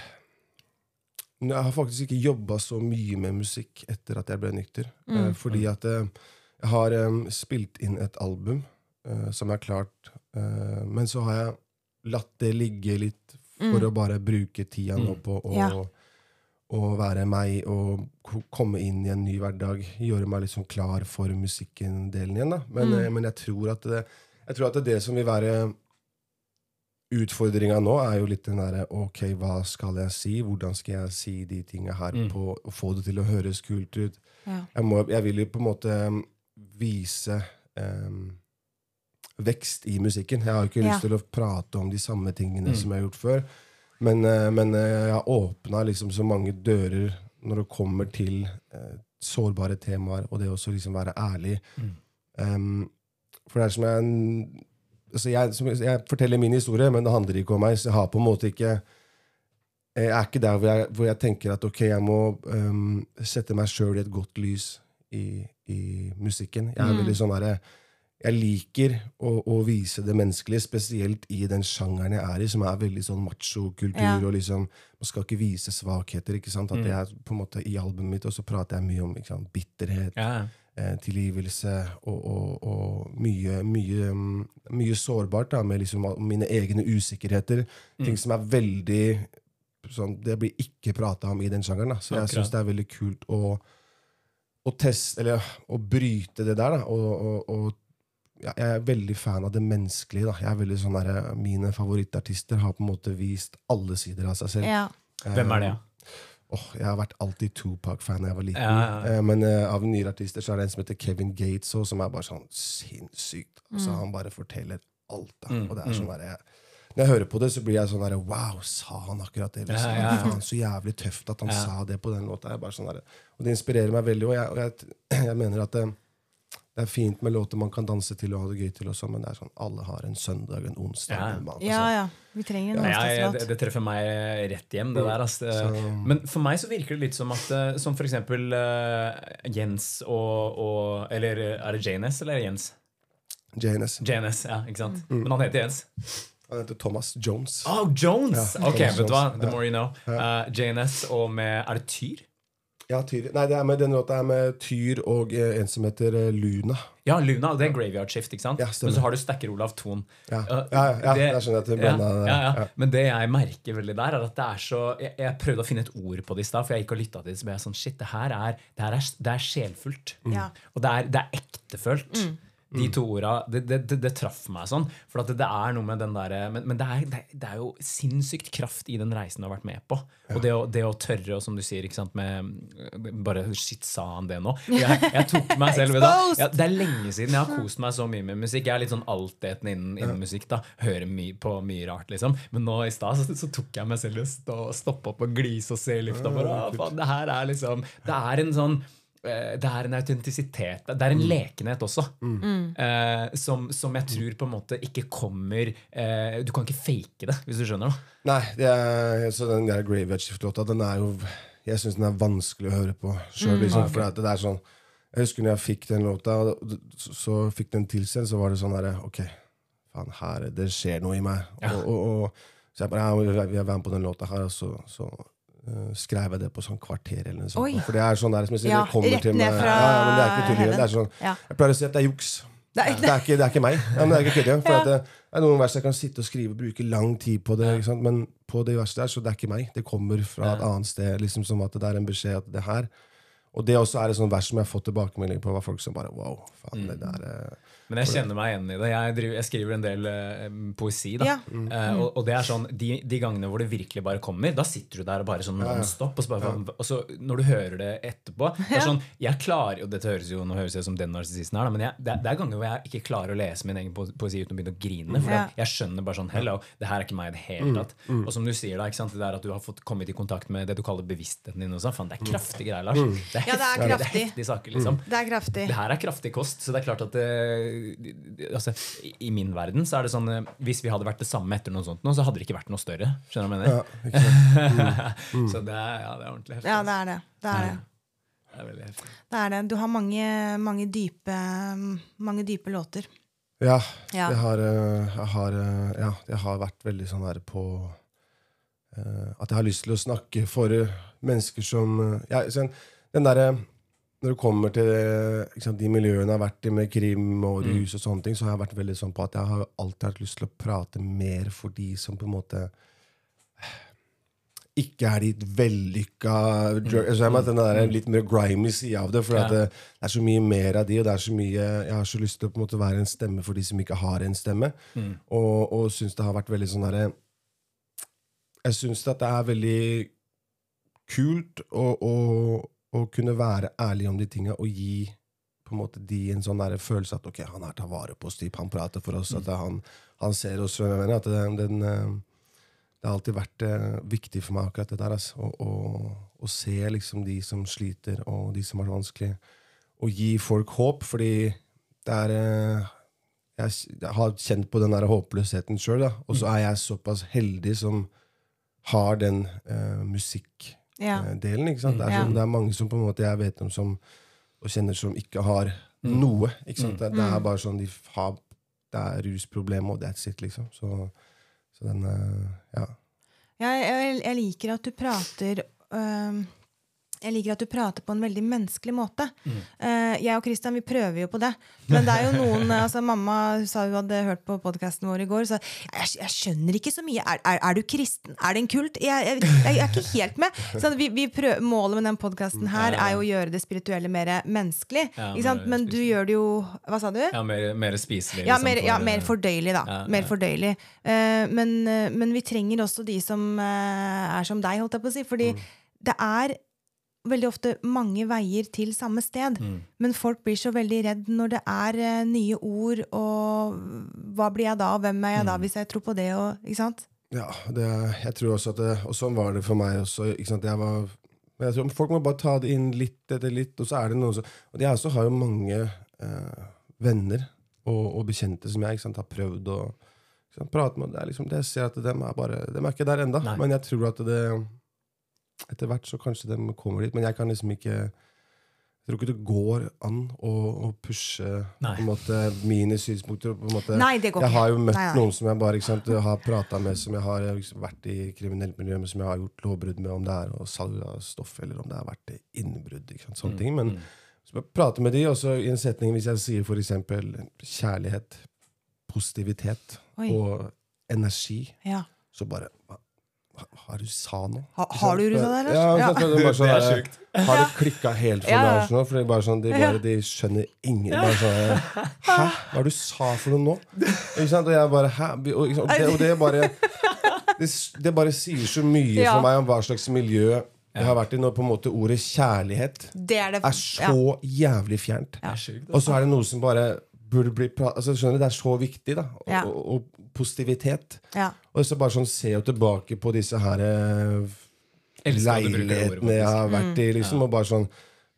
jeg har faktisk ikke jobba så mye med musikk etter at jeg ble nykter. Eh, fordi at eh, jeg har spilt inn et album eh, som er klart, eh, men så har jeg latt det ligge litt for å bare bruke tida nå på å, Ja. være meg og komme inn i en ny hverdag. Gjøre meg liksom klar for musikken-delen igjen. da. Men, mm. men jeg tror at det, jeg tror at det, er det som vil være Utfordringa nå er jo litt den derre Ok, hva skal jeg si? Hvordan skal jeg si de tinga her på å få det til å høres kult ut? Ja. Jeg, må, jeg vil jo på en måte vise um, vekst i musikken. Jeg har ikke Ja. lyst til å prate om de samme tingene som jeg har gjort før. Men, eh, men eh, jeg har åpna liksom så mange dører når det kommer til eh, sårbare temaer, og det å liksom være ærlig. Um, for det er som jeg altså jeg, som, jeg forteller min historie, men det handler ikke om meg. Så jeg har på en måte ikke Jeg er ikke der hvor jeg, hvor jeg tenker at ok, jeg må um, sette meg sjøl i et godt lys i, i musikken. Jeg er veldig sånn derre jeg liker å, å vise det menneskelige, spesielt i den sjangeren jeg er i, som er veldig sånn machokultur. Ja. og liksom, Man skal ikke vise svakheter. ikke sant? At det er på en måte I albumet mitt og så prater jeg mye om ikke sant, bitterhet, Ja. eh, tilgivelse og, og, og mye, mye, mm, mye sårbart da, med liksom mine egne usikkerheter. Ting som er veldig sånn, Det blir ikke prata om i den sjangeren. Da. Så jeg syns det er veldig kult å, å teste, eller å bryte det der. Da, og, og, og jeg er veldig fan av det menneskelige. Da. Jeg er veldig sånn der, Mine favorittartister har på en måte vist alle sider av seg selv. Ja. Hvem er det? Åh, jeg har vært alltid Tupac-fan da jeg var liten. Ja, ja, ja. Eh, Men uh, av nyere artister så er det en som heter Kevin Gates, også, som er bare sånn sinnssykt. Mm. Så han bare forteller alt. Da. Mm, Og det er sånn der, jeg, når jeg hører på det, så blir jeg sånn der, Wow, sa han akkurat det? Liksom? Ja, ja, ja. Faen, så jævlig tøft at han Ja. sa det på den låta. Jeg bare sånn der, og det inspirerer meg veldig. Og jeg, og jeg, jeg mener at det, er fint med låter man kan danse til og ha det gøy til, også, men det er sånn, alle har en søndag, en onsdag. Ja. en mandag, ja, ja. Vi trenger en ja. jeg, det, det treffer meg rett hjem, det der. Altså. Så- Men for meg så virker det litt som at eh, Som for eksempel uh, Jens og, og Eller er det JNS eller er det Jens? JNS. JNS, ja, ikke sant? Mm. Men han heter Jens. Han heter Thomas Jones. Oh, Jones! Ja, ok, Thomas vet du hva? The Ja. more you know. Uh, JNS og med Er det Tyr? Ja, Tyr. Nei, det er med, den låta er med Tyr og eh, en som heter eh, Luna. Ja, Luna. Det er Graveyard Shift, ikke sant? Ja, stemmer. Men så har du Stekker-Olav Thon. Ja, ja, ja, ja, det- jeg skjønner at det ja, blanda ja, ja. Ja. Men det jeg merker veldig der, er at det er så Jeg, jeg prøvde å finne et ord på det i stad, for jeg gikk og lytta til det. Så ble jeg sånn Shit, det her er, det her er, det er sjelfullt. Mm. Og det er, det er ektefølt. De to orda, det, det, det, det traff meg sånn. For det, er noe med den derre Men, men det, er, det, er- jo sinnssykt kraft i den reisen du har vært med på. Og det å, det å tørre, og som du sier, sant, med Bare shit, sa han det nå? Jeg, jeg tok meg selv ved det. Ja, det er lenge siden jeg har kost meg så mye med musikk. Jeg er litt sånn altetende innen, innen musikk. da Hører my, på mye rart, liksom. Men nå i stad så, så tok jeg meg selv i å stoppe opp og glise og se i lufta. Bare, det her er liksom Det er en sånn det er en autentisitet Det er en lekenhet også. Eh, som, som jeg tror på en måte ikke kommer eh, Du kan ikke fake det, hvis du skjønner. da Nei, det er, så den der Graveyard Shift-låta, den er jo Jeg syns den er vanskelig å høre på sjøl. Liksom, for det er sånn Jeg husker når jeg fikk den låta, og så, så fikk den tilsendt, så var det sånn derre Ok, faen, her Det skjer noe i meg. Ja. Og, og, og, så jeg bare ja, jeg vil være med på den låta her, og så, så eh, skrev jeg det på sånn kvarter eller noe sånt. For det er sånn der som jeg sier, Ja, det kommer til meg. Ja, ja, men det er ikke tull. Det er sånn, jeg pleier å si at det er juks. Det er- Det er ikke, det er ikke meg. Ja, men det er ikke kødd. For at det er noen vers jeg kan sitte og skrive og bruke lang tid på det. Men på det verset der, så det er ikke meg. Det kommer fra et annet sted. Liksom Som at det er en beskjed at det her Og det også er et sånt vers som jeg har fått tilbakemelding på. Var folk som bare wow, faen, det der eh, Men jeg kjenner meg igjen i det. Jeg, driver, jeg skriver en del eh, poesi. da Ja. Eh, og, og det er sånn, de, de gangene hvor det virkelig bare kommer, da sitter du der og bare sånn non-stop. Og, så bare, og så når du hører det etterpå det er sånn, jeg klarer, og Dette høres jo nå høres jeg som den narsissisten her, da, men jeg, det, det er ganger hvor jeg ikke klarer å lese min egen poesi uten å begynne å grine. For Ja. jeg skjønner bare sånn Hello, det her er ikke meg i det hele tatt. Og som du sier, da, ikke sant, det der at du har fått kommet i kontakt med det du kaller bevisstheten din. Og sånn, faen, det er kraftige greier, Lars. Det er, Ja, det er kraftig. det er saker, liksom. Det er kraftig. Det her er kraftig kost, så det er klart at det, altså, i- min verden så er det sånn eh, Hvis vi hadde vært det samme etter noe sånt, nå, så hadde det ikke vært noe større. Skjønner du hva jeg ja, mener? ikke sant? så det er, ja, det er ordentlig heftig. Ja, det er det. Det er det. Det er veldig heftig. det, er det. Du har mange, mange, dype, mange dype låter. Ja, Ja. Det har, eh, jeg har, eh, ja, jeg har vært veldig sånn her på eh, At jeg har lyst til å snakke for mennesker som jeg, ja, sånn, Den derre Når det kommer til sant, de miljøene jeg har vært i med krim og rus, og sånne ting, så har jeg vært veldig sånn på at jeg har alltid hatt lyst til å prate mer for de som på en måte ikke er de vellykka drug- altså, jeg mener, Den der litt mer grimy sida av det. For Ja. det, det er så mye mer av de, og det er så mye, jeg har så lyst til å på en måte være en stemme for de som ikke har en stemme. Og, og syns det har vært veldig sånn derre Jeg syns at det er veldig kult og, å, å kunne være ærlig om de tinga og gi på en måte de en sånn der følelse at ok, han her tar vare på oss, typ, han prater for oss, at han, han ser oss. jeg mener, At den, den, eh, det har alltid vært eh, viktig for meg, akkurat det der. Altså, å, å, å se liksom de som sliter, og de som har det vanskelig. Og gi folk håp, fordi det er eh, jeg, har kjent på den der håpløsheten sjøl, og så er jeg såpass heldig som har den uh, musikkdelen. Ja. ikke sant? Det, er Ja. sånn, det er mange som på en måte jeg vet om som, og kjenner som ikke har noe. ikke sant? Det, det er bare sånn de har Det er rusproblem, og that's it, liksom. Så, så den Ja. Ja. Jeg, jeg, liker at du prater øhm, jeg liker at du prater på en veldig menneskelig måte. Eh, jeg og Christian vi prøver jo på det. Men det er jo noen altså Mamma sa hun hadde hørt på podkasten vår i går. Så jeg, jeg skjønner ikke så mye. Er, er, er du kristen? Er det en kult? Jeg, jeg, jeg er ikke helt med. Så vi, vi prøver, målet med den podkasten her er jo å gjøre det spirituelle mer menneskelig. Ja, mer Men du gjør det jo Hva sa du? Ja, mer, mer spiselig. Ja, liksom, mer, ja, eh, mer fordøyelig, da. Ja, mer fordøyelig. Uh, men, eh, men vi trenger også de som uh, er som deg, holdt jeg på å si. Fordi Mm. det er veldig ofte mange veier til samme sted. Mm. Men folk blir så veldig redd når det er eh, nye ord, og hva blir jeg da, og hvem er jeg Mm. da, hvis jeg tror på det, og Ikke sant? Ja, det, jeg tror også at det, Og sånn var det for meg også. Ikke sant? Jeg var, men jeg tror Folk må bare ta det inn litt etter litt, og så er det noen som Og jeg også har jo mange eh, venner og, og bekjente som jeg ikke sant, har prøvd å prate med. Det er liksom, det jeg ser at dem er bare dem er ikke der ennå, Nei. men jeg tror at det etter hvert så kanskje de kommer dit. Men jeg kan liksom ikke jeg tror ikke det går an å, å pushe Nei. på en måte, mine synspunkter. På en måte. Nei, det går Jeg har jo møtt Nei, nei. noen som jeg bare ikke sant, har prata med, som jeg har liksom, vært i kriminelt miljø med, som jeg har gjort lovbrudd med, om det er å salg av stoff eller om det har vært innbrudd. Ikke sant, Mm, ting. Men så jeg prater med de, og så i en setning, hvis jeg sier eksempel kjærlighet, positivitet Oi. og energi, Ja. så bare Det du sa noe? Ha, har du rusa deg, Lars? Ja, Ja. det er bare sånn Det er sjukt. Har det klikka helt for ja. Nå? For det er bare sånn, de, bare, de skjønner ingen bare sånn, Hæ? Hva er det du sa for noe nå? Ikke sant? Og jeg bare Hæ? Og, og, det, og det bare det, det bare sier så mye Ja. for meg om hva slags miljø jeg har vært i når på en måte ordet kjærlighet Det er det er så jævlig fjernt. Er Og så er det noe som bare burde bli altså, skjønner du, Det er så viktig, da. Og, Ja. og, og positivitet. Ja. Og så bare sånn ser jeg tilbake på disse her eh, leilighetene jeg har Mm. vært i, liksom, og bare sånn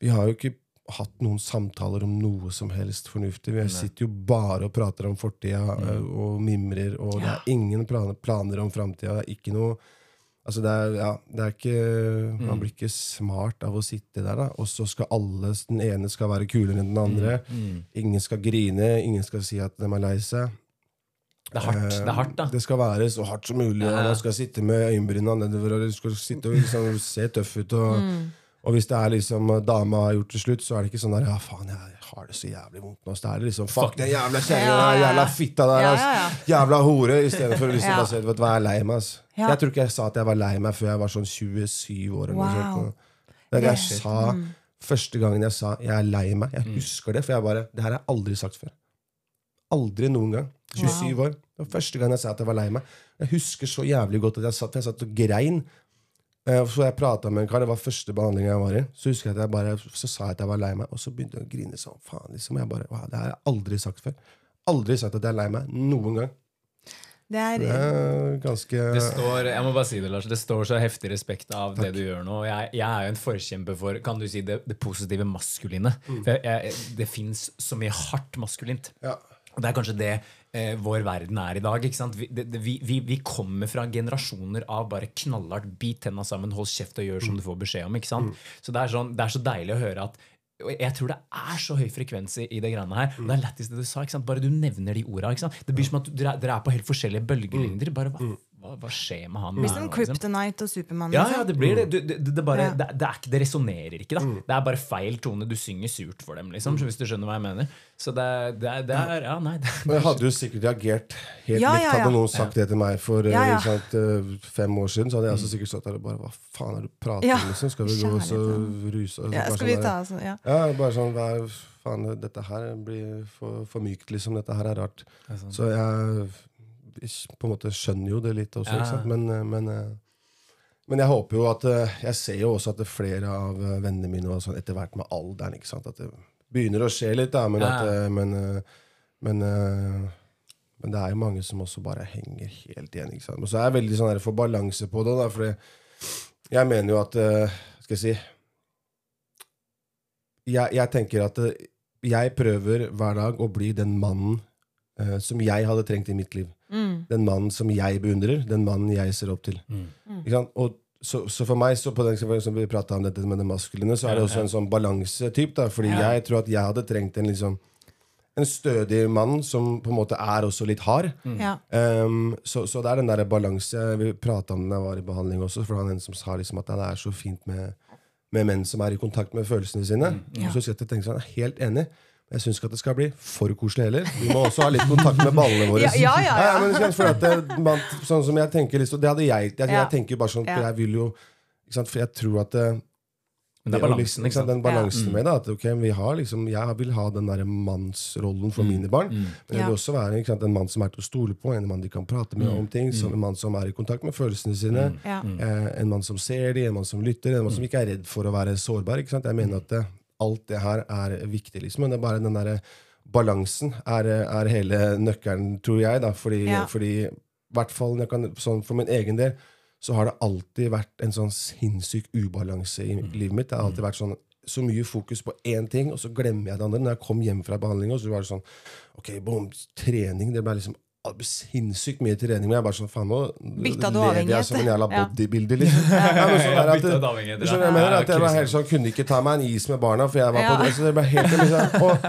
Vi har jo ikke hatt noen samtaler om noe som helst fornuftig. Vi sitter jo bare og prater om fortida Mm. eh, og mimrer, og det er ingen planer, planer om framtida. Det er ikke noe Altså det er, ja, det er ikke, Mm. Man blir ikke smart av å sitte der, da. Og så skal alle Den ene skal være kulere enn den andre. Mm. Ingen skal grine, ingen skal si at de er lei seg. Det er hardt, det er hardt da. Det skal være så hardt som mulig, Ja. man skal sitte med øyenbryna nedover og du skal sitte og liksom se tøff ut. Og, Mm. og hvis det er liksom dama har gjort det slutt, så er det ikke sånn der Ja, faen, jeg har det så jævlig vondt nå. Så det er liksom Fuck den jævla kjerringa Ja, ja, jævla fitta der, ass. Jævla hore. Istedenfor å liksom bare si Vet du hva, jeg er lei meg, ass. Jeg tror ikke jeg sa at jeg var lei meg før jeg var sånn 27 år. Eller noe sånt. Det jeg sa Mm. første gangen jeg sa jeg er lei meg. Jeg husker det, for jeg bare Det her har jeg aldri sagt før. Aldri noen gang. 27 år. Det var første gang jeg sa at jeg var lei meg. Jeg husker så jævlig godt at jeg satt, for jeg satt og grein. Eh, Så jeg prata med en kar, det var første behandling jeg var i. Så husker jeg at jeg bare, så sa jeg at jeg var lei meg, og så begynte jeg å grine sånn. Faen, liksom. Jeg bare, wow, Det har jeg aldri sagt før. Aldri sagt at jeg er lei meg. Noen gang. Det er, Det er ganske Det står, jeg må bare si det, Lars, det står så heftig respekt av det du gjør nå. Jeg, jeg er jo en forkjemper for kan du si, det, det positive maskuline. For jeg, jeg, det fins så mye hardt maskulint. ja. Og det er kanskje det eh, vår verden er i dag. Vi, det, vi, vi, vi kommer fra generasjoner av bare knallhardt bit tenna sammen, hold kjeft og gjør som du får beskjed om. ikke sant? Så det er, sånn, det er så deilig å høre at jeg tror det er så høy frekvens i i det greiene her. Mm. det er lættis det du sa. ikke sant? Bare du nevner de orda. Det blir som at dere, dere er på helt forskjellige bølgelengder. Bare hva, hva, hva skjer med han? blir som liksom? Kryptonite og Supermann. Ja, liksom. ja, det blir det. Du, det, det, bare, Ja. det, det, er ikke, det resonnerer ikke, da. Det er bare feil tone. Du synger surt for dem, liksom, hvis du skjønner hva jeg mener. Så det, det, er- det er Ja, nei. Det, Men jeg hadde jo sikkert reagert helt Ja, likt. ja, ja. Hadde noen sagt det til meg for eh, Ja, ja. sant, eh, fem år siden, så hadde jeg også sikkert stått der og bare Hva faen er det du prater Ja. om? Liksom? Skal vi gå og så ruse oss? Ja, skal vi sånn ta altså, ja. Ja, bare sånn hva, Faen, dette her blir for, for mykt, liksom. Dette her er rart. Så jeg på en måte skjønner jo det litt også, Ja. Men, eh, men, eh, men jeg håper jo at eh, Jeg ser jo også at er flere av vennene mine og sånn, etter hvert med alderen ikke sant? At det begynner å skje litt, da. Men, Ja. at, men, men, men det er jo mange som også bare henger helt igjen. ikke sant? Og så er jeg veldig sånn der, for balanse på det. da, for jeg mener jo at Skal jeg si jeg, jeg tenker at jeg prøver hver dag å bli den mannen som jeg hadde trengt i mitt liv. Mm. Den mannen som jeg beundrer, den mannen jeg ser opp til. Ikke sant? Og så, så for meg, så på den, som vi pratet om dette med det maskuline, så er det også en sånn balansetyp. Fordi Ja. jeg tror at jeg hadde trengt en liksom en stødig mann som på en måte er også litt hard. Ja. Um, så, så det er den der balanse Vi prata om den da jeg var i behandling også, for det var en som sa liksom at det er så fint med, med menn som er i kontakt med følelsene sine. Ja. Så jeg tenkte sånn, jeg er helt enig. Jeg syns ikke at det skal bli for koselig heller. Vi må også ha litt kontakt med ballene våre. Ja, ja, ja, det, man, sånn som jeg tenker liksom, Det hadde jeg. Jeg, jeg tenker bare sånn, for jeg vil jo ikke sant, For jeg tror at det, Men det er å balansen, liksom, ikke sant? Den balansen Ja. med det. At ok, vi har liksom, jeg vil ha den der mannsrollen for mine barn. Men jeg Ja. vil også være ikke sant, en mann som er til å stole på, en mann de kan prate med om ting. Som en mann som er i kontakt med følelsene sine. Ja. Eh, en mann som ser dem, en mann som lytter, en mann som ikke er redd for å være sårbar. Ikke sant? Jeg mener at det, alt det her er viktig, liksom. Men det er bare den derre balansen er, er hele nøkkelen, tror jeg. da, Fordi, Ja. fordi i hvert fall jeg kan, sånn for min egen del så har det alltid vært en sånn sinnssyk ubalanse i livet mitt. Det har alltid vært sånn så mye fokus på én ting, og så glemmer jeg det andre. Når jeg kom hjem fra behandlinga, så var det sånn Ok, boom, trening. Det ble liksom sinnssykt mye trening. Men jeg er bare sånn Faen, nå Bytta du avhengighet? jeg som en jævla bodybuilder, liksom. Ja, men sånn at, du skjønner jeg mener? ja. At jeg var helt sånn, kunne ikke ta meg en is med barna, for jeg var på det. Så det ble helt liksom, og,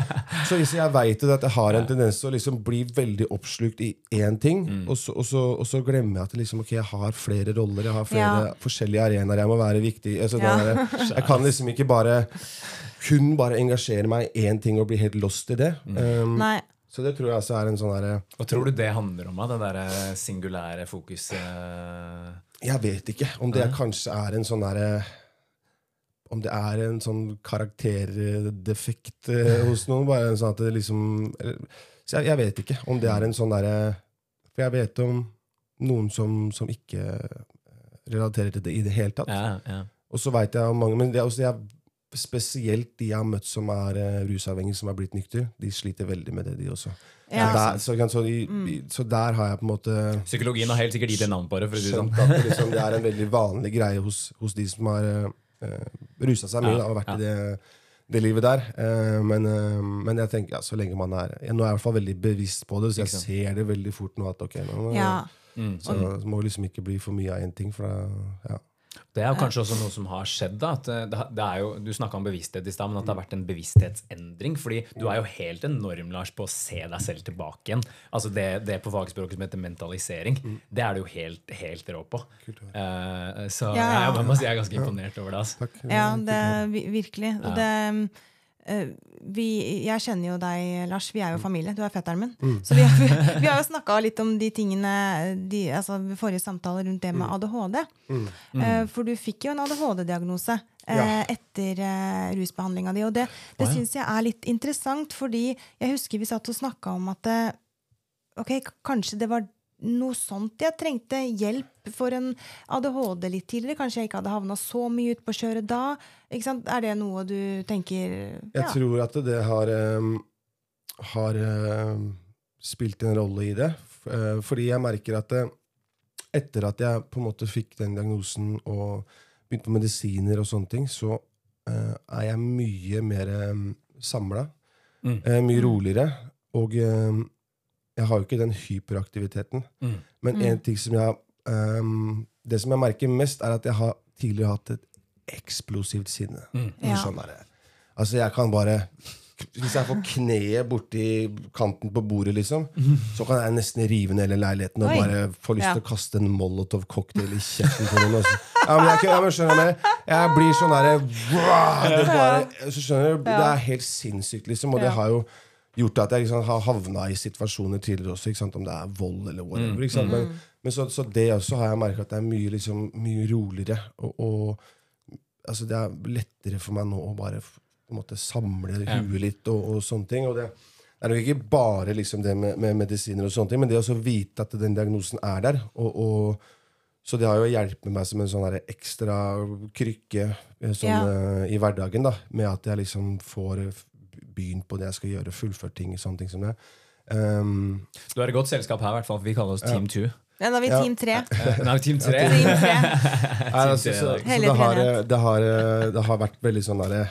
Så jeg veit at jeg har en tendens til å liksom bli veldig oppslukt i én ting, Mm. og, så, og, så, og så glemmer jeg at liksom, ok, jeg har flere roller, jeg har flere Ja. forskjellige arenaer jeg må være viktig altså, Ja. der- Jeg kan liksom ikke bare kun bare engasjere meg i én ting og bli helt lost i det. Mm. Um, Nei. Så det tror jeg også er en sånn derre Hva tror du det handler om? Det der singulære fokuset? Jeg vet ikke om det kanskje er en sånn derre Om det er en sånn karakterdefekt eh, hos noen. Bare en sånn at det liksom Så jeg, jeg vet ikke om det er en sånn derre For jeg vet om noen som, som ikke eh, relaterer til det i det hele tatt. Ja, ja. Og så veit jeg om mange Men det også jeg, spesielt de jeg har møtt som er uh, rusavhengige, som er blitt nykter, de sliter veldig med det, de også. Ja. Så, der, så, så, i, i, så der har jeg på en måte Psykologien har helt sikkert gitt et navn på det. for å si det sånn. at det, liksom, det er en veldig vanlig greie hos, hos de som har uh, rusa seg mye Ja, da, og vært ja. i det, det livet der. Eh, men, eh, men jeg tenker ja, så lenge man er Nå er jeg i hvert fall veldig bevisst på det, så jeg ser det veldig fort nå at ok, nå Ja. så det må liksom ikke bli for mye av én ting. For da, ja. Det er jo kanskje også noe som har skjedd. da, at eh, er jo, Du snakka om bevissthet i stad, men at det har vært en bevissthetsendring. fordi du er jo helt enorm Lars, på å se deg selv tilbake igjen. Altså Det, det på fagspråket som heter mentalisering, det er du jo helt, helt rå på. Uh, så Ja, jeg, jeg, må si jeg er ganske imponert over det. altså. Ja, det, er virkelig. Og det, eh, vi, jeg kjenner jo deg, Lars. Vi er jo familie. Du er fetteren min. Så vi, har- vi har jo snakka litt om de tingene de, altså forrige samtale rundt det med ADHD. Eh, For du fikk jo en ADHD-diagnose eh, Ja. etter rusbehandlinga di. Og det, det syns jeg er litt interessant, fordi jeg husker vi satt og snakka om at eh, ok, kanskje det var noe sånt jeg trengte hjelp for en ADHD litt tidligere. Kanskje jeg ikke hadde havna så mye ut på kjøret da. Ikke sant? Er det noe du tenker Jeg tror at det har, um, har um, spilt en rolle i det. Eh, fordi jeg merker at det, etter at jeg på en måte fikk den diagnosen og begynte på medisiner og sånne ting, så eh, er jeg mye mer um, samla. Mm. Eh, mye roligere. Og eh, jeg har jo ikke den hyperaktiviteten. Mm. Men en ting som jeg um, Det som jeg merker mest, er at jeg har tidligere hatt et eksplosivt sinne. Mm. Ja. Sånn altså, jeg kan bare Hvis jeg får kneet borti kanten på bordet, liksom, så kan jeg nesten rive ned hele leiligheten og Oi. bare få lyst Ja. til å kaste en molotov-cocktail i kjeften på noen. Altså. Ja, men jeg, jeg, ja, men skjønner du? Jeg blir sånn derre så skjønner du, det er helt sinnssykt, liksom. Og det har jo gjort at jeg liksom, har havna i situasjoner tidligere også, ikke sant? om det er vold eller whatever. Ikke sant? Men, men så, så det også har jeg merka at det er mye, liksom, mye roligere. Og, og altså, det er lettere for meg nå å bare på en måte samle huet litt og, og sånne ting. Og det er nok ikke bare liksom det med, med medisiner, og sånne ting, men det å vite at den diagnosen er der. Og, og, så det har jo hjulpet meg som en sånn ekstra krykke eh, sånn, Ja. uh, i hverdagen, da, med at jeg liksom får begynt på det jeg skal gjøre, fullført ting. sånne ting som det. Um, Du er i godt selskap her, i hvert fall. for Vi kaller oss Team 2. Ja, da er vi Ja. Team 3. Eh, Nei, Team 3. Team 3. Nei, altså, Team så, tre, så det, har, det, har, det har vært veldig sånn derre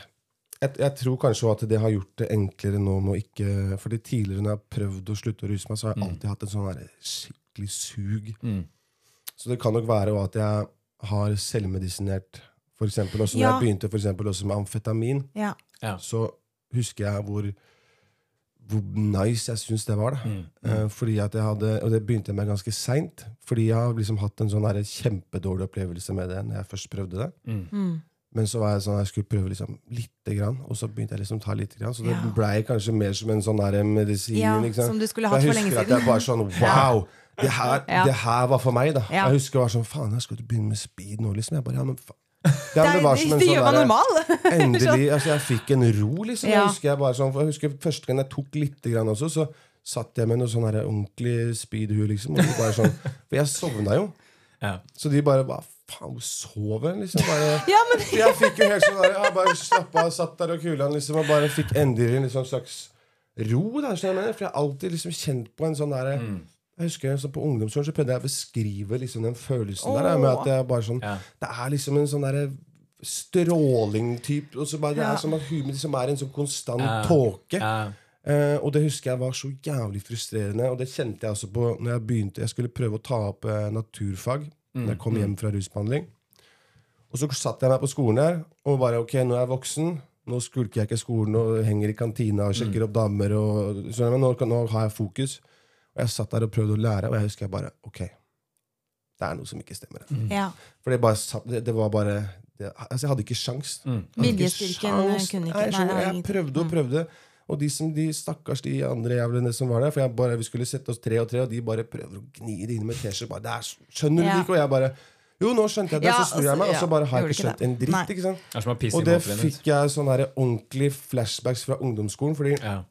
jeg, jeg tror kanskje at det har gjort det enklere nå med å ikke Fordi tidligere når jeg har prøvd å slutte å ruse meg, så har jeg alltid hatt en sånn skikkelig sug. Mm. Så det kan nok være at jeg har selvmedisinert for eksempel, også Når Ja. jeg begynte for eksempel, også med amfetamin, Ja. Ja. så husker jeg hvor, hvor nice jeg syns det var. da. Mm. Eh, fordi at jeg hadde, Og det begynte jeg med ganske seint. Fordi jeg har liksom hatt en sånn her kjempedårlig opplevelse med det når jeg først prøvde det. Mm. Men så var jeg sånn, jeg skulle prøve liksom lite grann, og så begynte jeg liksom å ta lite grann. Så det Ja. blei kanskje mer som en sånn der medisin. ja, som du skulle hatt for lenge siden. Jeg husker at jeg bare sånn Wow! Det her, Ja. det her var for meg, da. Ja. Jeg husker jeg var sånn Faen, jeg skal ikke begynne med speed nå, liksom? Jeg bare, ja, men faen. Ja, Det, men det var som en det sånn gjør man normal. Endelig. altså Jeg fikk en ro, liksom. Ja. Jeg husker jeg bare sånn, for jeg husker Første gang jeg tok litt grann også, så satt jeg med noe sånn her ordentlig speedhue, liksom. Sånn, for jeg sovna jo. Ja. Så de bare Hva faen, sover? Liksom, bare, Ja, men For jeg fikk jo helt sånn der, jeg bare slappa av, satt der og kula liksom, og bare fikk endelig en liksom slags ro. Der, jeg, mener? For jeg har alltid liksom kjent på en sånn derre Jeg husker så På ungdomsskolen så prøvde jeg å beskrive liksom den følelsen der. Med at jeg bare sånn Ja. Det er liksom en sånn derre stråling-type. og så bare Det Ja. er som at huet liksom er en sånn konstant Ja. tåke. Ja. Eh, og det husker jeg var så jævlig frustrerende. Og det kjente jeg også på når jeg begynte Jeg skulle prøve å ta opp eh, naturfag Når jeg kom hjem fra rusbehandling. Og så satt jeg meg på skolen der og bare ok, nå er jeg voksen. Nå skulker jeg ikke skolen og henger i kantina og sjekker opp damer. Og, men nå, nå har jeg fokus. Og jeg satt der og prøvde å lære, og jeg husker jeg bare Ok, det er noe som ikke stemmer. her. ja. For det, bare, det, det var bare det, Altså, jeg hadde ikke sjans. Mm. Viljestyrken sjans. kunne ikke Nei, jeg, skjønner, jeg prøvde og prøvde. Og de, som, de stakkars de andre jævlene som var der For jeg bare, vi skulle sette oss tre og tre, og de bare prøver å gni det inn med teskje. bare, "Det er- Skjønner du Ja. ikke? Og jeg bare Jo, nå skjønte jeg det. Ja, så snur jeg meg, og så bare har jeg ikke skjønt det. en dritt. Ikke sant? Det Og det fikk jeg sånne ordentlige flashbacks fra ungdomsskolen. Fordi Ja.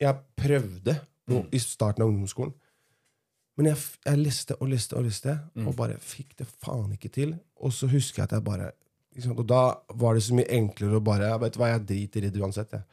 jeg prøvde nå i starten av ungdomsskolen. Men jeg, jeg leste og leste og leste, og bare fikk det faen ikke til. Og så husker jeg at jeg bare? Og da var det så mye enklere å bare vet du hva, jeg driter i det uansett. Jeg.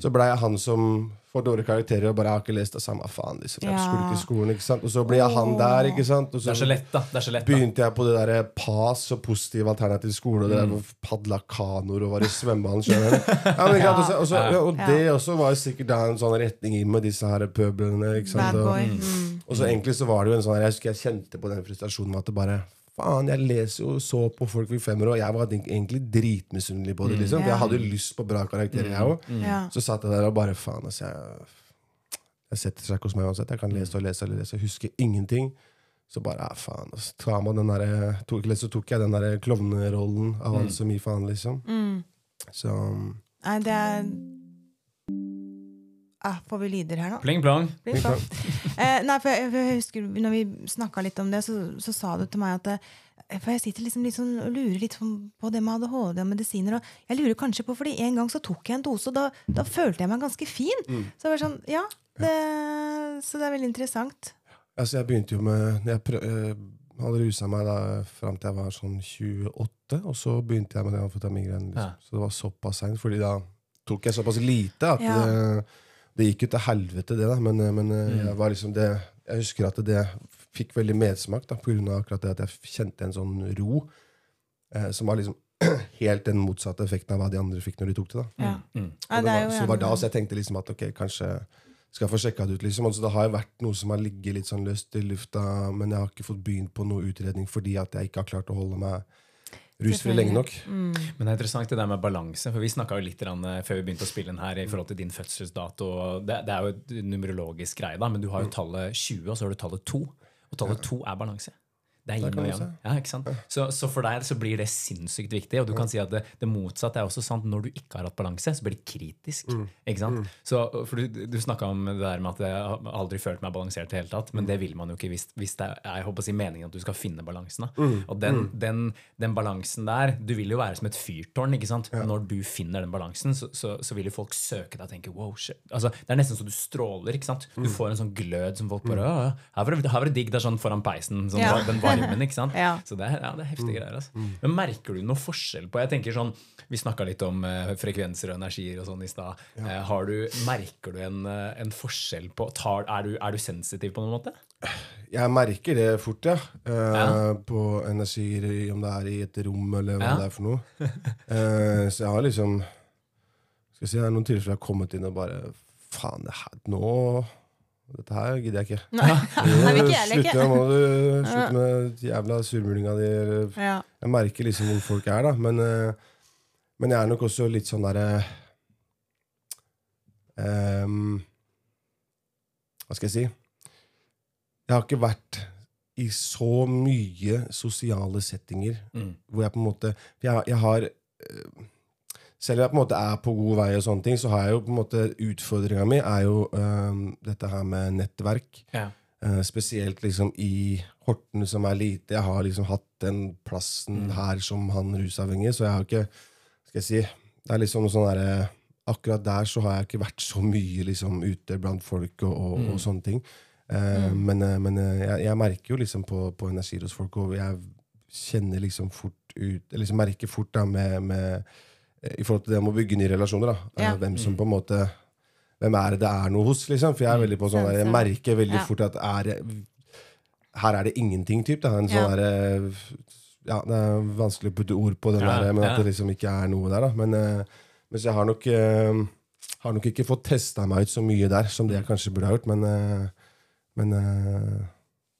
Så blei jeg han som får dårlige karakterer og bare har ikke lest det samme faen. liksom. Ja. skulle ikke skolen, ikke sant? Og så ble jeg han der, ikke sant? Og Det er så lett, da. Det er så lett, da. begynte jeg på det der PAS og positiv alternativ skole, og det Mm. der padla kanoer og var i svømmehallen. skjønner ja, Ja? Og så- og ja, og det også var jo sikkert da en sånn retning inn med disse her pøblene. ikke sant? Og. Mm. og så egentlig så var det jo en sånn Jeg husker jeg kjente på den frustrasjonen med at det bare Faen, jeg leser jo så på folk fikk femmer, og jeg var egentlig dritmisunnelig på det. liksom For jeg hadde jo lyst på bra karakterer, jeg òg. Ja. Så satt jeg der og bare faen, altså. Jeg, jeg setter seg ikke hos meg uansett. Jeg kan lese og lese og lese. Husker ingenting. Så bare ja, faen. Altså, tar man den der, tok, så tok jeg den der klovnerollen av alt som gir faen, liksom. Mm. Så Nei, det er ah, Får vi lyder her nå? Pling plong. Pling, sånn? eh, nei, for jeg, for jeg husker Når vi snakka litt om det, så, så sa du til meg at eh, For jeg sitter liksom sånn og lurer litt på på det med ADHD og medisiner. Og jeg lurer kanskje på, fordi En gang så tok jeg en dose, og da, da følte jeg meg ganske fin. Så jeg var sånn, ja, det, så det er veldig interessant. altså, jeg begynte jo med Jeg prøv, eh, hadde rusa meg da fram til jeg var sånn 28, og så begynte jeg med det amfetamin-greiene. Liksom. Ja. Så det var såpass seint, fordi da tok jeg såpass lite at Ja. det, det gikk jo til helvete, det, da. Men, eh, men eh, Mm. jeg var liksom det Jeg husker at det fikk veldig medsmak, da, av akkurat det at jeg kjente en sånn ro, eh, som var liksom helt den motsatte effekten av hva de andre fikk når de tok det. da. Ja. Mm. Ja, Og det det var, så det var da så jeg tenkte liksom at ok, kanskje skal jeg få sjekka det ut. liksom. Altså, det har jo vært noe som har ligget litt sånn løst i lufta, men jeg har ikke fått begynt på noe utredning fordi at jeg ikke har klart å holde meg rusfri lenge nok. Mm. Men det er interessant det der med balanse, for vi snakka jo litt eh, før vi begynte å spille den her i forhold til din fødselsdato. Det, det er jo et numerologisk greie, da, men du har jo tallet 20, og så har du tallet 2. Og tallet 2 er balanse. Det er yin og yang. Ja, ikke sant? Så, så for deg så blir det sinnssykt viktig. Og du kan si at det, det motsatte er også sant. Når du ikke har hatt balanse, så blir det kritisk. ikke sant? Så, for Du, du snakka om det der med at jeg har aldri følt meg balansert i det hele tatt. Men det vil man jo ikke hvis, hvis det er jeg håper å si, meningen at du skal finne balansen. Og den, den, den balansen der Du vil jo være som et fyrtårn. ikke sant? Når du finner den balansen, så, så, så vil jo folk søke deg og tenke wow, shit. Altså, Det er nesten så du stråler. ikke sant? Du får en sånn glød som folk bare «Å, ja, Her var det, her var det digg. Det er sånn foran peisen. sånn, Ja. Den varmen. ikke sant? Ja. Så det er, ja, det er heftige greier. Altså. Men merker du noe forskjell på Jeg tenker sånn, Vi snakka litt om uh, frekvenser og energier og sånn i stad. Ja. Uh, du- merker du en, eh, en forskjell på tar, er, du, er du sensitiv på noen måte? Jeg merker det fort, ja. Uh, Ja. På energier, i- om det er i et rom eller hva Ja. det er for noe. Eh, så jeg har liksom Skal jeg si, Det er noen tilfeller jeg har kommet inn og bare Faen, det her, nå Dette her gidder jeg ikke. Nei, Nei, ikke jeg må du slutte med jævla surmulinga di. Ja. Jeg merker liksom hvor folk er, da. Men, eh, men jeg er nok også litt sånn derre um, Hva skal jeg si? Jeg har ikke vært i så mye sosiale settinger Mm. hvor jeg på en måte for jeg, jeg har eh, Selv om jeg på en måte er på god vei, og sånne ting, så har jeg jo på en måte utfordringa mi er jo eh, dette her med nettverk. Ja. Uh, spesielt liksom i Horten, som er lite. Jeg har liksom hatt den plassen Mm. her som han rusavhengige, så jeg har ikke Skal jeg si Det er liksom sånn derre Akkurat der så har jeg ikke vært så mye liksom ute blant folk og, og, Mm. og sånne ting. Eh, Men, eh, men jeg, jeg merker jo liksom på, på energier hos folk, og jeg kjenner liksom fort ut Eller liksom merker fort da med, med I forhold til det med å bygge nye relasjoner, da. Eh, Ja. Hvem som på en måte Hvem er det det er noe hos, liksom? For jeg er veldig på sånn der, Jeg merker veldig Ja. fort at er her er det ingenting, typ. Da. En sånn Ja. derre ja, Det er vanskelig å putte ord på den Ja, der, men at det liksom ikke er noe der. Da. Men, eh, mens jeg har nok, eh, har nok ikke fått testa meg ut så mye der som det jeg kanskje burde ha gjort. Men, eh, men eh,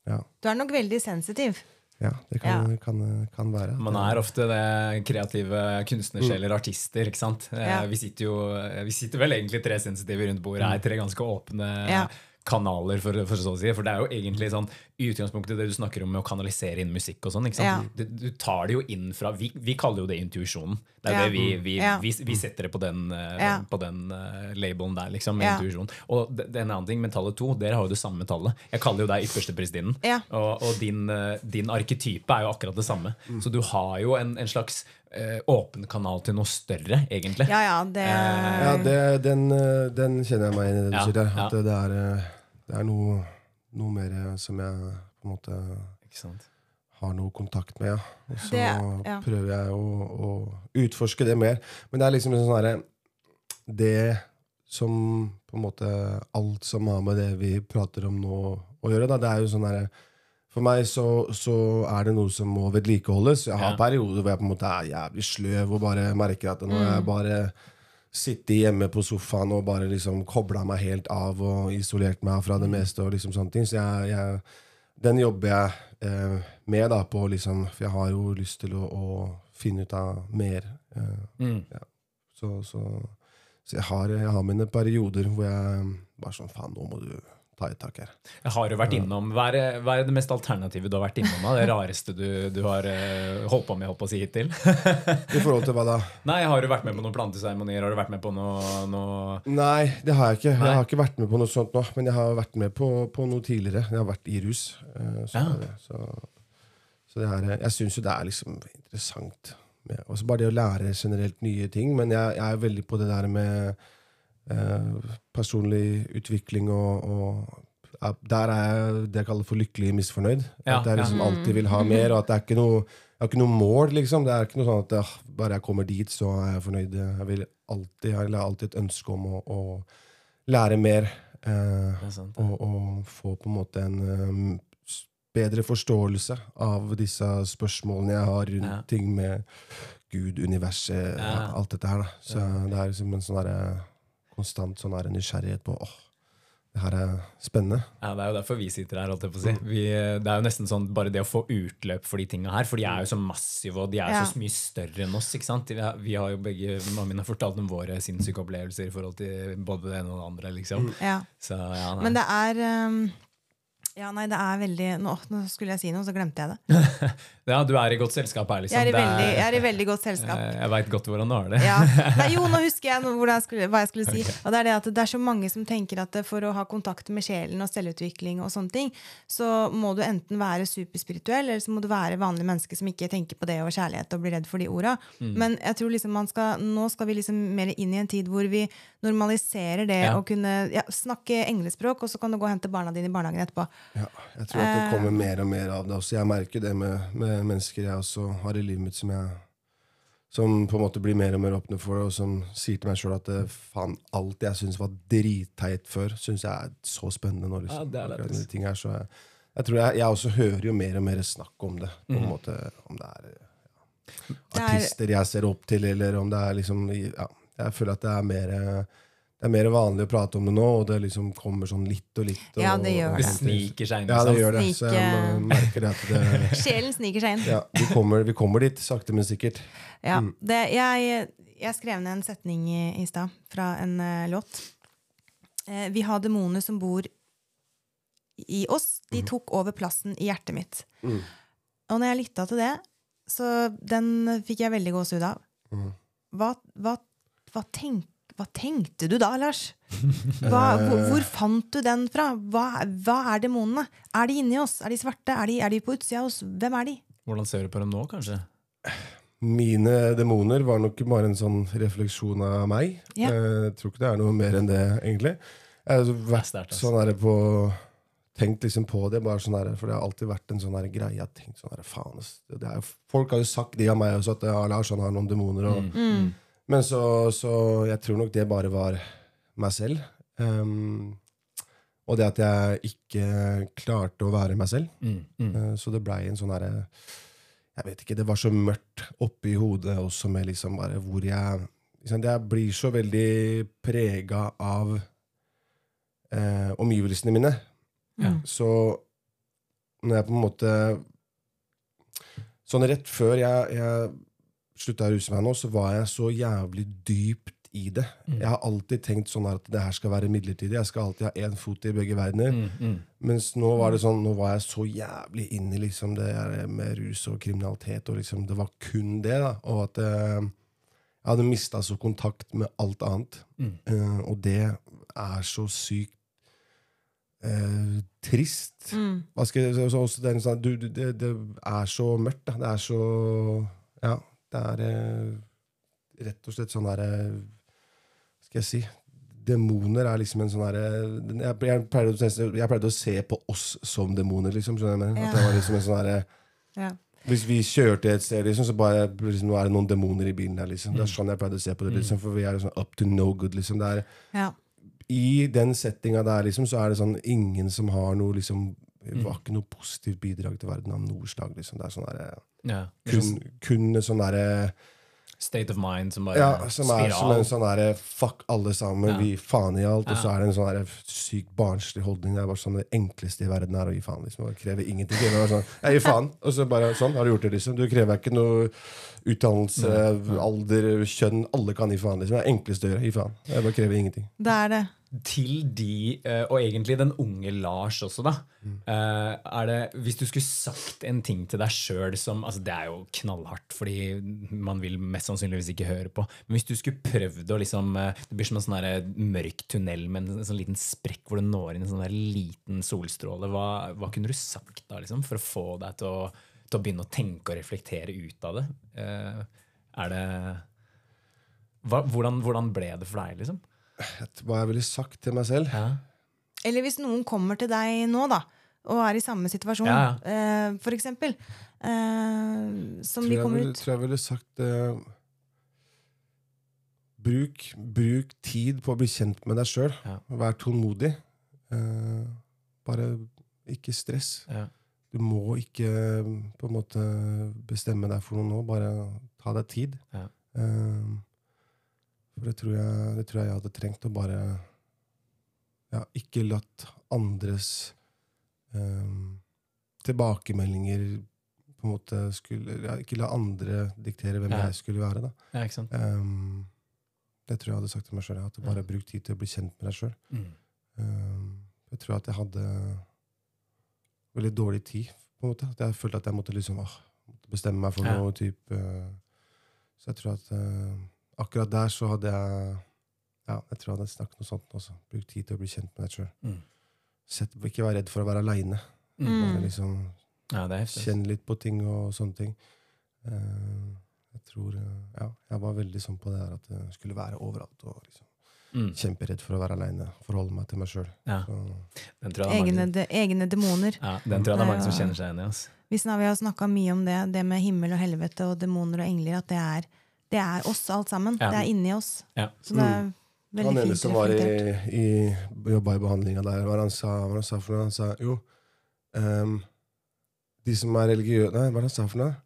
ja. Du er nok veldig sensitiv. Ja, det kan, kan, kan være. Man er ofte det kreative kunstnersjeler, artister. ikke sant? Eh, Ja. Vi, sitter jo, eh, vi sitter vel egentlig tre sensitive rundt bordet her, tre ganske åpne Ja. Kanaler, for, for så å si. For det er jo egentlig sånn, i utgangspunktet det du snakker om med å kanalisere inn musikk og sånn. ikke sant? Ja. Du, du tar det jo inn fra Vi, vi kaller jo det intuisjonen. Det er Ja. det vi, vi, Ja. vi, vi setter det på den, Ja. på den uh, labelen der, liksom. med Ja. Intuisjon. Og det, det er en annen ting, med tallet to, dere har jo det samme tallet. Jeg kaller jo deg yppersteprestinnen. Ja. Og, og din, uh, din arketype er jo akkurat det samme. Mm. Så du har jo en, en slags eh, åpen kanal til noe større, egentlig. Ja, ja, det Eh, Ja, det, den, den kjenner jeg meg igjen i Ja, ja. At det er, det er noe, noe mer som jeg på en måte Ikke sant? har noe kontakt med. Ja. Og så Det- ja. prøver jeg å, å utforske det mer. Men det er liksom sånn herre Det som på en måte alt som har med det vi prater om nå å gjøre. Da. Det er jo sånn herre For meg så, så er det noe som må vedlikeholdes. Jeg har Ja. perioder hvor jeg på en måte er jævlig sløv og bare merker at nå er jeg bare sitter hjemme på sofaen og bare liksom kobla meg helt av og isolert meg fra det meste. og liksom sånne ting. Så jeg, jeg, den jobber jeg eh, med, da, på liksom For jeg har jo lyst til å, å finne ut av mer. Eh, Mm. så, så, så jeg, har, jeg har mine perioder hvor jeg bare sånn Faen, nå må du ta et tak her. Jeg har jo vært innom, Hva er, hva er det mest alternative du har vært innom? Det rareste du, du har eh, holdt på med holdt på å si hittil? I forhold til hva da? Nei, Har du vært med på noen planteseremonier? Har du vært med på noe, noe Nei, det har jeg ikke. Nei. Jeg har ikke vært med på noe sånt nå. Men jeg har vært med på, på noe tidligere. Jeg har vært i rus. eh, Så, Ja. er så, så det her, jeg syns jo det er liksom interessant. Med, også bare det å lære generelt nye ting. Men jeg, jeg er veldig på det der med eh, personlig utvikling og, og ja, Der er jeg det jeg kaller for lykkelig misfornøyd. Ja, at jeg liksom ja. alltid vil ha mer, og at det er ikke noe jeg har ikke noe mål, liksom. Det er ikke noe sånn at ah, bare jeg kommer dit, så er jeg fornøyd. Jeg vil alltid, jeg har alltid et ønske om å, å lære mer. Eh, er sant. og, og få på en måte en um, bedre forståelse av disse spørsmålene jeg har rundt Ja. ting med Gud, universet, Ja. alt dette her. Da. Så det er liksom en sånn derre konstant sånn her nysgjerrighet på åh, det her er spennende. Ja, Det er jo derfor vi sitter her. holdt jeg på å si. Vi, det er jo nesten sånn bare det å få utløp for de tinga her. For de er jo så massive, og de er jo Ja. så mye større enn oss. ikke sant? Vi har, vi har jo begge, Mamma min har fortalt om våre sinnssyke opplevelser i forhold til både det ene og det andre. liksom. Ja. Så ja. Men det er um, Ja, nei, det er veldig nå, nå skulle jeg si noe, så glemte jeg det. ja, Du er i godt selskap her, liksom. Jeg er i veldig, er i veldig godt selskap. jeg jeg veit godt hvordan du har det. Ja. Nei, jo, nå husker jeg jeg skulle, hva jeg skulle si. Og det er det at det er så mange som tenker at for å ha kontakt med sjelen og selvutvikling og sånne ting, så må du enten være superspirituell, eller så må du være vanlig menneske som ikke tenker på det og kjærlighet og blir redd for de orda. Mm. Men jeg tror liksom man skal, nå skal vi liksom mer inn i en tid hvor vi normaliserer det Ja. å kunne ja, snakke englespråk, og så kan du gå og hente barna dine i barnehagen etterpå. Ja, jeg tror at det kommer mer og mer av det også. Jeg merker det med, med mennesker jeg også har i livet mitt som jeg som på en måte blir mer og mer åpne for det, og som sier til meg sjøl at faen, alt jeg syns var dritteit før, syns jeg er så spennende nå. Liksom. Ja, det er det. ting her, så jeg, jeg tror jeg, jeg også hører jo mer og mer snakk om det. På en mm. måte, om det er ja, er- artister jeg ser opp til, eller om det er liksom ja, Jeg føler at det er mer det er mer vanlig å prate om det nå, og det liksom kommer sånn litt og litt. Og, Ja, det gjør Det det. sniker seg inn. Ja, det liksom. gjør det. Så jeg merker det at det Sjelen sniker seg inn. ja, vi, kommer, vi kommer dit, sakte, men sikkert. Ja, Mm. det, jeg, jeg skrev ned en setning i, i stad fra en uh, låt. Eh, vi har demoner som bor i oss. De tok over plassen i hjertet mitt. Mm. Og når jeg lytta til det, så den fikk jeg veldig gåsehud av. Mm. Hva, hva, hva, tenk, hva tenkte du da, Lars? Hva, hvor, hvor fant du den fra? Hva, hva er demonene? Er de inni oss? Er de svarte? Er de, er de på utsida av oss? Hvem er de? Hvordan ser du på dem nå, kanskje? Mine demoner var nok bare en sånn refleksjon av meg. Ja. Eh, Jeg tror ikke det er noe mer enn det, egentlig. Jeg har vært sterkt, ass. sånn her på Tenkt liksom på det, bare sånn der, for det har alltid vært en sånn der greie. Jeg har tenkt sånn der, faen, det er, Folk har jo sagt de av meg også, at ja, Lars han har noen demoner. Og, Mm. Men så, så jeg tror nok det bare var meg selv. Um, og det at jeg ikke klarte å være meg selv. Mm, mm. Uh, Så det blei en sånn herre Jeg vet ikke, det var så mørkt oppi hodet også med liksom bare hvor jeg liksom, Jeg blir så veldig prega av uh, omgivelsene mine. Mm. Så når jeg på en måte Sånn rett før jeg, jeg slutta å ruse meg nå, så var jeg så jævlig dypt i det. Mm. Jeg har alltid tenkt sånn at det her skal være midlertidig. Jeg skal alltid ha én fot i begge verdener. Mm, mm. Mens nå var det sånn, nå var jeg så jævlig inn i liksom det her med rus og kriminalitet, og liksom det var kun det. da, Og at eh, jeg hadde mista så kontakt med alt annet. Mm. Eh, og det er så sykt eh, trist. Mm. Hva skal jeg, så, så er sånn, du, du, det, det er så mørkt. Da. Det er så Ja, det er eh, rett og slett sånn derre Hva skal jeg si? Demoner er liksom en sånn derre jeg, jeg, pleide å- jeg pleide å se på oss som demoner, liksom. Skjønner jeg mener? At det var liksom en sånn derre Ja. Hvis vi kjørte et sted, liksom, så bare liksom, nå er det noen demoner i bilen der. Liksom. Det er sånn jeg pleide å se på det. Liksom, for vi er sånn up to no good. Liksom. Det er, Ja. I den settinga der liksom, så er det sånn ingen som har noe liksom, Det var ikke noe positivt bidrag til verden av noe slag. Liksom. Det er sånn derre Ja. kun, kun sånn derre State of mind som bare Ja, som er som en sånn derre fuck alle sammen, Ja. vi gir faen i alt. Og så er det en sånn derre sykt barnslig holdning. Det er bare sånn det enkleste i verden er å gi faen. liksom, og krever ingenting. Det er sånn, jeg gir faen, og så bare sånn har du gjort det, liksom. Du krever ikke noe utdannelse, alder, kjønn. Alle kan gi faen. liksom. Det er enkleste å gjøre. Gi faen. Jeg bare krever ingenting. Det er det. Til de, eh, og egentlig den unge Lars også, da. eh, Er det, hvis du skulle sagt en ting til deg sjøl som altså Det er jo knallhardt, fordi man vil mest sannsynligvis ikke høre på. Men hvis du skulle prøvd å liksom eh, Det blir som en sånn mørk tunnel med en sånn liten sprekk hvor du når inn en sånn liten solstråle. Hva, hva kunne du sagt da, liksom, for å få deg til å, til å begynne å tenke og reflektere ut av det? Er det hva, hvordan, hvordan ble det for deg, liksom? Hva jeg ville sagt til meg selv. Ja. Eller hvis noen kommer til deg nå, da, og er i samme situasjon, Ja, uh, for eksempel, Uh, som tror de kommer ville, ut tror jeg ville sagt uh, bruk, bruk tid på å bli kjent med deg sjøl. Ja. Vær tålmodig. Uh, bare ikke stress. Ja. Du må ikke på en måte bestemme deg for noe nå. Bare ta deg tid. Ja. Eh, for det tror, jeg, det tror jeg jeg hadde trengt. Å bare ja, ikke latt andres um, tilbakemeldinger på en måte skulle ja, Ikke la andre diktere hvem Ja. jeg skulle være. da. Ja, ikke sant? Um, det tror jeg hadde sagt til meg sjøl. At bare bruk tid til å bli kjent med deg sjøl. Mm. Um, jeg tror at jeg hadde veldig dårlig tid. på en måte. At jeg følte at jeg måtte liksom åh, bestemme meg for noe. type. uh, så jeg tror at uh, akkurat der så hadde jeg ja, jeg tror jeg hadde snakket noe sånt også. Brukt tid til å bli kjent med deg sjøl. Mm. Ikke vær redd for å være aleine. Mm. Liksom, Ja, det er. Kjenn litt på ting og sånne ting. Uh, jeg tror uh, Ja, jeg var veldig sånn på det der at jeg skulle være overalt. og liksom Mm. Kjemperedd for å være aleine. Forholde meg til meg sjøl. Ja, egne, de, egne demoner. ja, den tror jeg det er mange som kjenner seg igjen i. Vi, vi har snakka mye om det, det med himmel og helvete og demoner og engler. At det er, det er oss alt sammen. Ja. Det er inni oss. Ja. Så det er veldig Han ene fint som var i, i, jobba i behandlinga der, hva han sa, hva han sa for noe? Han sa jo um, De som er religiøse Nei, hva han sa for noe?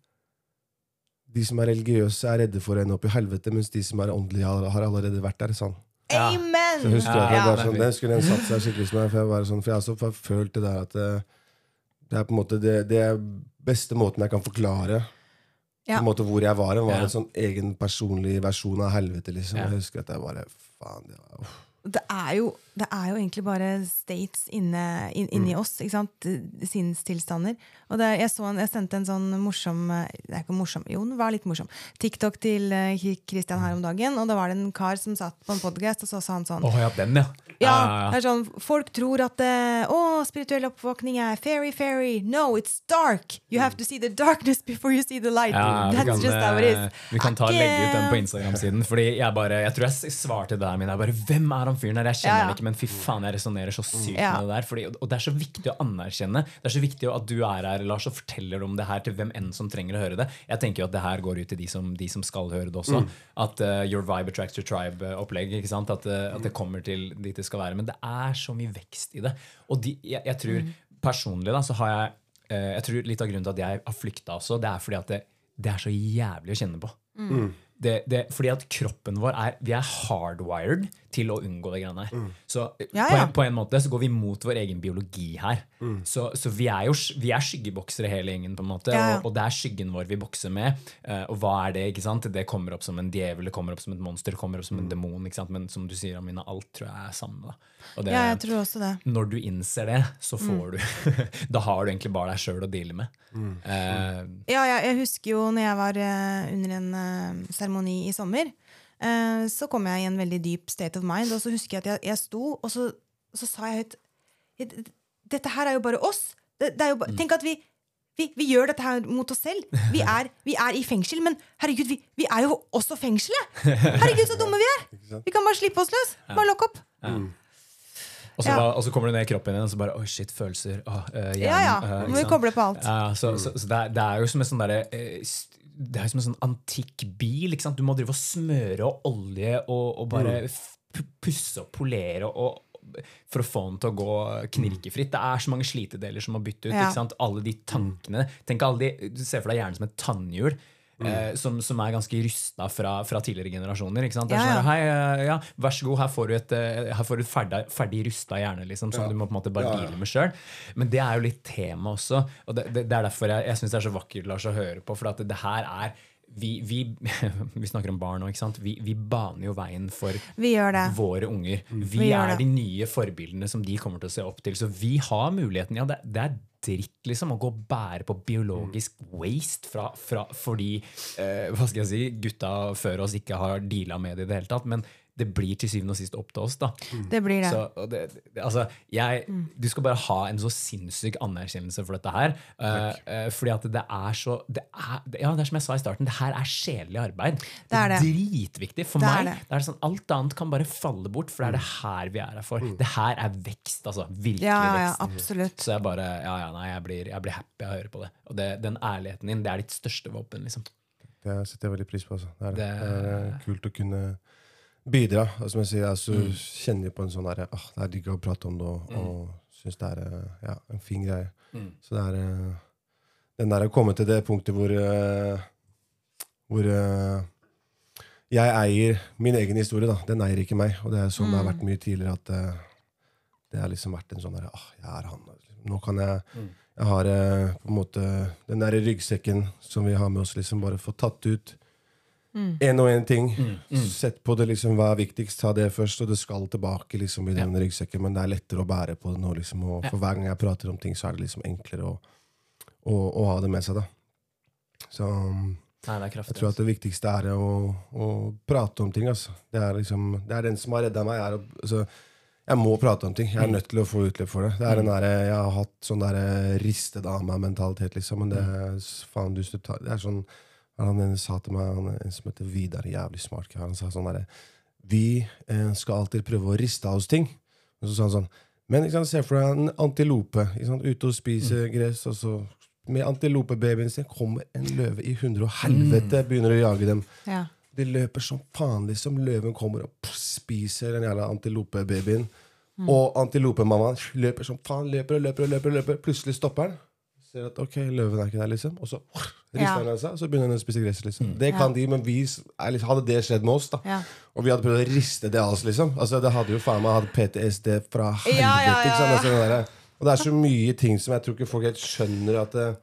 De som er religiøse, er redde for å ende opp i helvete, mens de som er åndelige, har, har allerede vært der. Sånn. Ja. Amen! Så husker jeg, at jeg bare sånn, det skulle en satt seg skikkelig som meg, for jeg, var sånn, for jeg også følt det der at det, det er på en måte det, det er beste måten jeg kan forklare Ja. på en måte hvor jeg var. Det var Ja. en sånn egen personlig versjon av helvete. liksom. Ja. Jeg husker at jeg bare faen, det var, uff. Det er, jo, det er jo egentlig bare states inne, in, inni Mm. oss. ikke sant? Sinnstilstander. Og det, jeg, så en, jeg sendte en sånn morsom eh, Det er ikke morsom, jo, den var litt morsom. TikTok til Kristian her om dagen. Og da var det en kar som satt på en podcast, og så sa han sånn oh, ja, den, ja. Ja, det er sånn, Folk tror at eh, å, spirituell oppvåkning er fairy, fairy. No, it's dark. You have to see the darkness before you see the light. Ja, That's kan, just how it eh, is. vi kan ta legge ut den på Instagram-siden. Fordi Jeg bare, jeg tror jeg svarte der min. Jeg bare, Hvem er han fyren her? Jeg kjenner Ja, ja. han ikke, men fy faen, jeg resonnerer så sykt Ja. med det der. Fordi, og det er så viktig å anerkjenne. Det er så viktig at du er her, Lars, og forteller om det her til hvem enn som trenger å høre det. Jeg tenker jo at det her går ut til de som, de som skal høre det også. At uh, your vibe attracts your tribe-opplegg. ikke sant? At, uh, at det kommer til dit det skal være. Men det er så mye vekst i det. Og de, jeg, jeg tror personlig da, så har jeg uh, Jeg tror litt av grunnen til at jeg har flykta også, det er fordi at det, det er så jævlig å kjenne på. Det, det, fordi at kroppen vår er Vi er hardwired til å unngå det greiene her. Så ja, Ja, På, en, på en måte så går vi mot vår egen biologi her. Så, så vi er jo vi er skyggeboksere hele gjengen, på en måte. Ja, ja. Og, og det er skyggen vår vi bokser med. Uh, og hva er det? ikke sant? Det kommer opp som en djevel, det kommer opp som et monster, det kommer opp som en demon. ikke sant? Men som du sier, Amina, alt tror jeg er samme. da. Og det, Ja, jeg tror også det. når du innser det, så får du Da har du egentlig bare deg sjøl å deale med. Uh, Ja, ja, jeg husker jo når jeg var uh, under en eh, seremoni i sommer, eh, så kom jeg i en veldig dyp state of mind, og så husker jeg at jeg, jeg sto, og så, så sa jeg høyt Dette her er jo bare oss. Det, det er jo ba tenk at vi, vi, vi gjør dette her mot oss selv. Vi er, vi er i fengsel, men herregud, vi, vi er jo også fengselet! Herregud, så dumme vi er! Vi kan bare slippe oss løs. Bare lokk opp. Og så, Ja. og så kommer du ned i kroppen din, og så bare Oi, shit, følelser. Åh, hjem, Ja, ja. hjernen, eh, Må ikke vi koble på alt. Ja, så, så, så det, er, det er jo som en sånn derre eh, s- Det er jo som en sånn antikk bil. Ikke sant? Du må drive og smøre og olje og, og bare f- pusse og polere og, for å få den til å gå knirkefritt. Det er så mange slitedeler som må bytte ut. Ja. ikke sant? Alle de tankene. Tenk alle de, Du ser for deg hjernen som et tannhjul. Eh, som, som er ganske rysta fra, fra tidligere generasjoner. Ikke sant? Ja, sånn, ja. Hei, eh, ja, vær så god, her får du et, eh, får du et ferdig, ferdig rusta hjerne liksom, som du må på en måte bare deale med sjøl. Men det er jo litt tema også. Og det, det, det er derfor jeg, jeg syns det er så vakkert Lars, å høre på. For at det, det her er vi, vi, vi snakker om barn nå. ikke sant? Vi, vi baner jo veien for Vi våre unger. Vi, Vi gjør er de nye forbildene som de kommer til å se opp til. Så vi har muligheten. Ja, det, det er dritt liksom å gå og bære på biologisk waste fra, fra, fordi eh, hva skal jeg si, gutta før oss ikke har deala med det i det hele tatt. Men det blir til syvende og sist opp til oss. da. Det blir det. Så, det, altså, jeg, Du skal bare ha en så sinnssyk anerkjennelse for dette her. Uh, eh, fordi at det er så det er, ja, det er som jeg sa i starten, det her er sjelelig arbeid. Det er det. dritviktig. For Det er det. det er sånn, alt annet kan bare falle bort, for det er det her vi er her for. Det her er vekst, altså. Virkelig Ja, ja, vekst. absolutt. Så jeg bare, ja, ja, nei, jeg blir, jeg blir happy av å høre på det. Og det, den ærligheten din, det er ditt største våpen. liksom. Det setter jeg veldig pris på. Altså. Det, er, det. Det- det er kult å kunne bidra. Som jeg sier, altså, så Mm. kjenner på en sånn derre ah, Det er digg å prate om det, og, og syns det er eh, ja, en fin greie. Mm. Så det er eh, Den der å komme til det punktet hvor eh, Hvor jeg eier min egen historie, da. Den eier ikke meg. Og det er sånn det har vært mye tidligere, at det har liksom vært en sånn derre ah, jeg er han. Nå kan jeg Jeg har på en måte den der ryggsekken som vi har med oss, liksom bare få tatt ut en og en ting. Sett på det, liksom, hva er viktigst, ta det først, og det skal tilbake liksom i den ryggsekken. Men det er lettere å bære på det nå, liksom, og for hver gang jeg prater om ting, så er det liksom enklere å, å, å ha det med seg, da. Så um, Nei, det er kraftig. jeg tror at det viktigste er å, å prate om ting. Altså. Det, er liksom, det er den som har redda meg. Er å, altså, jeg må prate om ting. Jeg er nødt til å få utløp for det. Det er den der, Jeg har hatt sånn der ristet av meg-mentalitet, liksom. Men det faen, du, det er sånn Han sa til meg, han en som heter Vidar, jævlig smart kar, han sa sånn derre Vi eh, skal alltid prøve å riste av oss ting. Og så sa han sånn Men ikke sant, se for deg en antilope ikke sant, ute og spiser gress, og så med antilopebabyen sin kommer en løve i hundre og helvete, begynner å jage dem. Ja. De løper som faen, liksom. Løven kommer og pff, spiser den jævla antilopebabyen. Og antilopemammaen løper som faen, løper og løper og løper. løper. Plutselig stopper den. Ser at ok, løven er ikke der, liksom. Og så uh, rister Ja. den seg, og så begynner den å spise gress. liksom. Det kan de, men vi er hadde det skjedd med oss, da. Ja. Og vi hadde prøvd å riste det av oss, liksom. Altså, Det hadde jo faen meg hatt PTSD fra helvete. Ja, ja, ikke sant? ja, ja. Altså, og det er så mye ting som jeg tror ikke folk helt skjønner at det,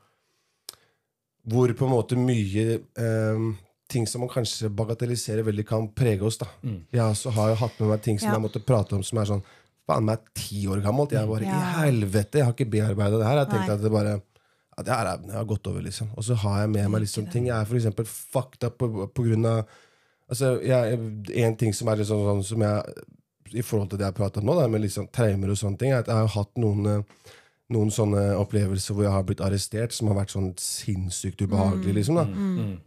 Hvor på en måte mye eh, ting som man kanskje bagatelliserer veldig, kan prege oss. da. Jeg også har jo hatt med meg ting som Ja. jeg måtte prate om, som er sånn Faen meg ti år gammelt. Jeg bare Ja. I helvete, jeg har ikke bearbeida det her. Jeg tenkte Nei. at det bare ja, det er, jeg har gått over, liksom. Og så har jeg med meg liksom ting. Jeg er eksempel fucked up på, på grunn av Altså, jeg, En ting som er litt sånn, sånn som jeg I forhold til det jeg prater om nå, da, med liksom traumer og sånne ting, er at jeg har hatt noen eh, noen sånne opplevelser hvor jeg har blitt arrestert, som har vært sånn sinnssykt ubehagelig. liksom da.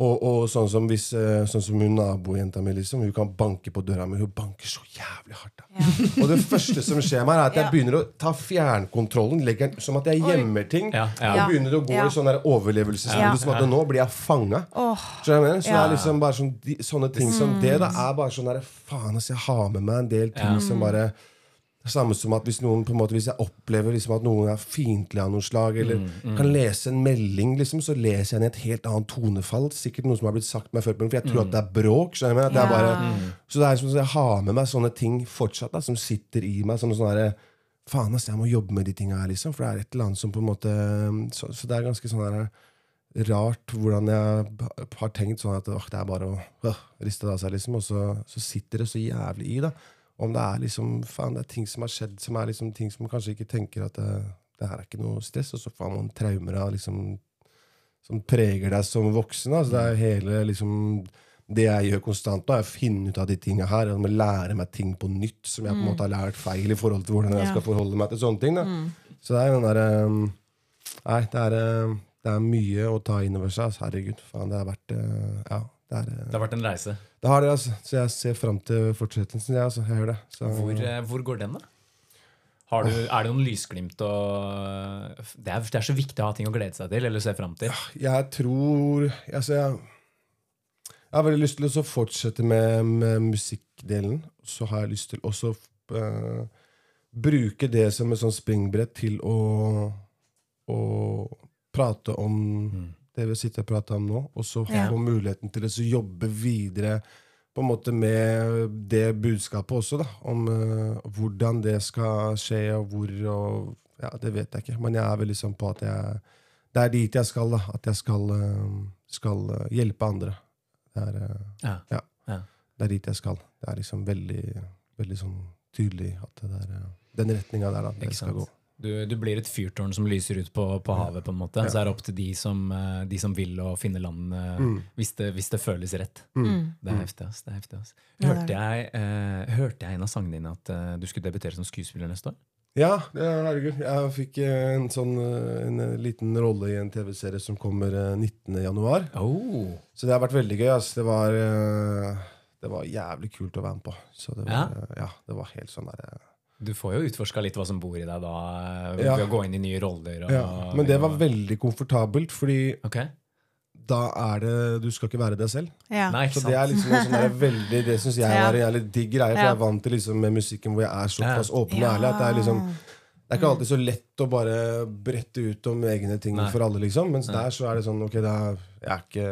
Og, og sånn som hvis eh, sånn som hun nabojenta mi, liksom, hun kan banke på døra mi. Hun banker så jævlig hardt. da. Og det første som skjer meg, er at jeg begynner å ta fjernkontrollen, legger den som at jeg gjemmer ting. Ja, ja. Og begynner å gå Ja. i sånn overlevelsesmodus, som at nå blir jeg fanga. Oh. Skjønner jeg mener? Så det Ja. er liksom bare sånn, de, sånne ting som det da er bare sånn der, faen altså, jeg har med meg en del ting som bare det Samme som at hvis noen på en måte, hvis jeg opplever liksom at noen er fiendtlig av noe slag, eller kan lese en melding, liksom, så leser jeg den i et helt annet tonefall. Sikkert noe som har blitt sagt meg før, for jeg tror at det er bråk. jeg mener? At det er bare, Så det er som jeg har med meg sånne ting fortsatt, da, som sitter i meg. Sånne, sånne der, Faen, ass, jeg må jobbe med de tinga her, liksom. For det er et eller annet som på en måte Så, så det er ganske sånn der rart hvordan jeg har tenkt sånn at det er bare å øh, riste det av seg, liksom. Og så, så sitter det så jævlig i, da. Om det er liksom faen, det er ting som har skjedd, som er liksom ting som man kanskje ikke tenker at det, det her er ikke noe stress, og så får man traumer av liksom som preger deg som voksen. Altså, det er hele liksom det jeg gjør konstant nå, er å finne ut av de tinga her. Jeg må lære meg ting på nytt som jeg på en måte har lært feil i forhold til hvordan jeg skal forholde meg til sånne ting. Da. Så det er den derre um, Nei, det er, um, det er mye å ta inn over seg. Altså, herregud, faen, det har vært uh, Ja, det er uh, Det har vært en reise. det har det, altså. Så jeg ser fram til fortsettelsen. Jeg, altså. jeg gjør det. Så, Hvor, eh, hvor går den, da? Har du, er det noen lysglimt og det er, det er så viktig å ha ting å glede seg til eller se fram til. Jeg tror altså jeg, jeg har veldig lyst til å fortsette med, med musikkdelen. Så har jeg lyst til også uh, bruke det som et sånn springbrett til å, å prate om mm. Det vi sitter og prater om nå, og så få muligheten til å jobbe videre på en måte med det budskapet også, da, om uh, hvordan det skal skje, og hvor og Ja, det vet jeg ikke, men jeg er veldig sånn på at jeg Det er dit jeg skal, da. At jeg skal, uh, skal hjelpe andre. Det er, ja. Ja, ja. det er dit jeg skal. Det er liksom veldig, veldig sånn tydelig at det er den retninga der da, det skal gå. Du, du, blir et fyrtårn som lyser ut på, på havet, på en måte. Ja. Så er det opp til de som, eh, de som vil å finne land mm. hvis, det, hvis, det, føles rett. Mm. mm. Det er heftig. ass. Det er heftig ass. Hørte, jeg, eh, hørte jeg en av sangene dine at eh, du skulle debutere som skuespiller neste år? Ja, herregud. Jeg fikk en sånn en liten rolle i en TV-serie som kommer 19.1. Oh. Så det har vært veldig gøy. ass. Det var, det var jævlig kult å være med på. Så det var, ja? ja det var helt sånn der du får jo utforska litt hva som bor i deg da, ved ja. å gå inn i nye roller. Og, ja. Men det var veldig komfortabelt, fordi okay. da er det Du skal ikke være deg selv. Ja. Nei, så det er liksom sånn der, veldig, det syns jeg var en jævlig digg greie, for jeg er vant til liksom, med musikken hvor jeg er såpass åpen og ærlig. at det er liksom det er ikke alltid så lett å bare brette ut om egne ting Nei. for alle, liksom. Mens Nei. der så er det sånn Ok, er, jeg er ikke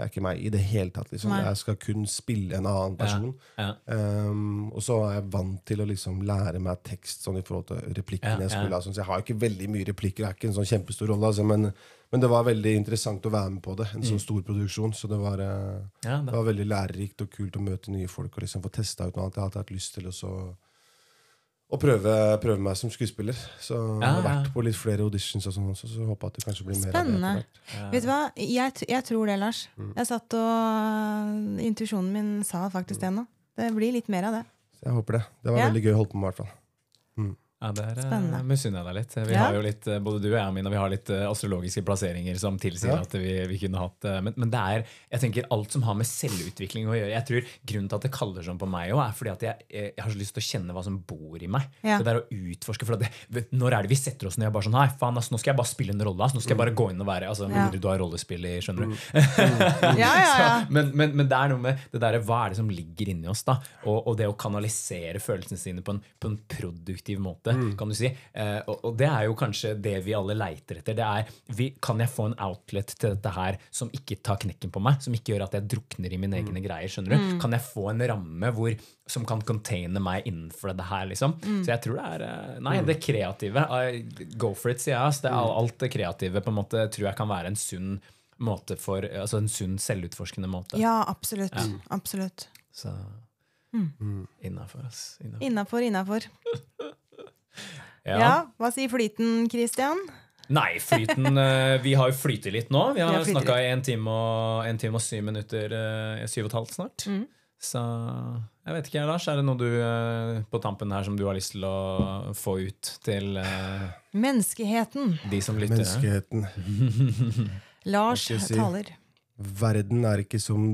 jeg er ikke meg i det hele tatt. Liksom. Jeg skal kun spille en annen person. Ja, ja. Um, og så er jeg vant til å liksom lære meg tekst sånn i forhold til replikkene ja, jeg skulle ha. Så jeg har ikke veldig mye replikker, det er ikke en sånn kjempestor rolle. Altså, men, men, det var veldig interessant å være med på det. En sånn mm. stor produksjon. Så det var, uh, det var, veldig lærerikt og kult å møte nye folk og liksom få testa ut noe annet jeg hadde hatt lyst til. Og så å prøve, prøve, meg som skuespiller. Så ja, jeg har vært på litt flere auditions, og sånn også, så håper at det kanskje blir mer Spennende. av det. Ja. Vet du hva? Jeg, jeg, tror det, Lars. Mm. Jeg satt og Intuisjonen min sa faktisk det nå. Det blir litt mer av det. jeg håper det. Det var ja. veldig gøy å holde på med, i hvert fall. Mm. Ja, Der uh, misunner jeg deg litt. Vi ja. har jo litt, eh, Både du og jeg Mina, vi har litt uh, astrologiske plasseringer som tilsier ja. at vi, vi, kunne hatt men, men, det er jeg tenker alt som har med selvutvikling å gjøre. Jeg tror Grunnen til at det kaller sånn på meg, også, er fordi at jeg, jeg, har så lyst til å kjenne hva som bor i meg. Ja. Det der å utforske, for det, Når er det vi setter oss ned og bare sånn Nei, faen, altså, nå skal jeg bare spille en rolle. Altså, nå skal jeg bare gå inn og være altså, ja. du har rollespill i, skjønner du. Mm. ja, ja, ja. så, men, men, men, det er noe med det der, hva er det som ligger inni oss, da? Og, og det å kanalisere følelsene sine på en, på en produktiv måte, mm. kan du si. Eh, og, og, det er jo kanskje det vi alle leiter etter. Det er, vi, Kan jeg få en outlet til dette her som ikke tar knekken på meg? Som ikke gjør at jeg drukner i mine mm. egne greier? skjønner du? Mm. Kan jeg få en ramme hvor, som kan containe meg innenfor det her? liksom? Mm. Så jeg tror det er uh, Nei, det kreative. Go for it, sier jeg. Altså. Det, mm. alt det kreative på en måte tror jeg kan være en sunn måte for, altså en sunn selvutforskende måte. Ja, absolutt. Ja. absolutt. Så mm. innafor, ass. Innafor, innafor. Ja. ja. Hva sier flyten, Christian? Nei, flyten eh, Vi har jo flytet litt nå. Vi har snakka i en time, og, en time og syv minutter. Eh, syv og et halvt snart. Mm. Så jeg vet ikke, Lars. Er det noe du eh, på tampen her som du har lyst til å få ut til Menneskeheten. De som lytter. Menneskeheten. Lars si, taler. Verden er ikke som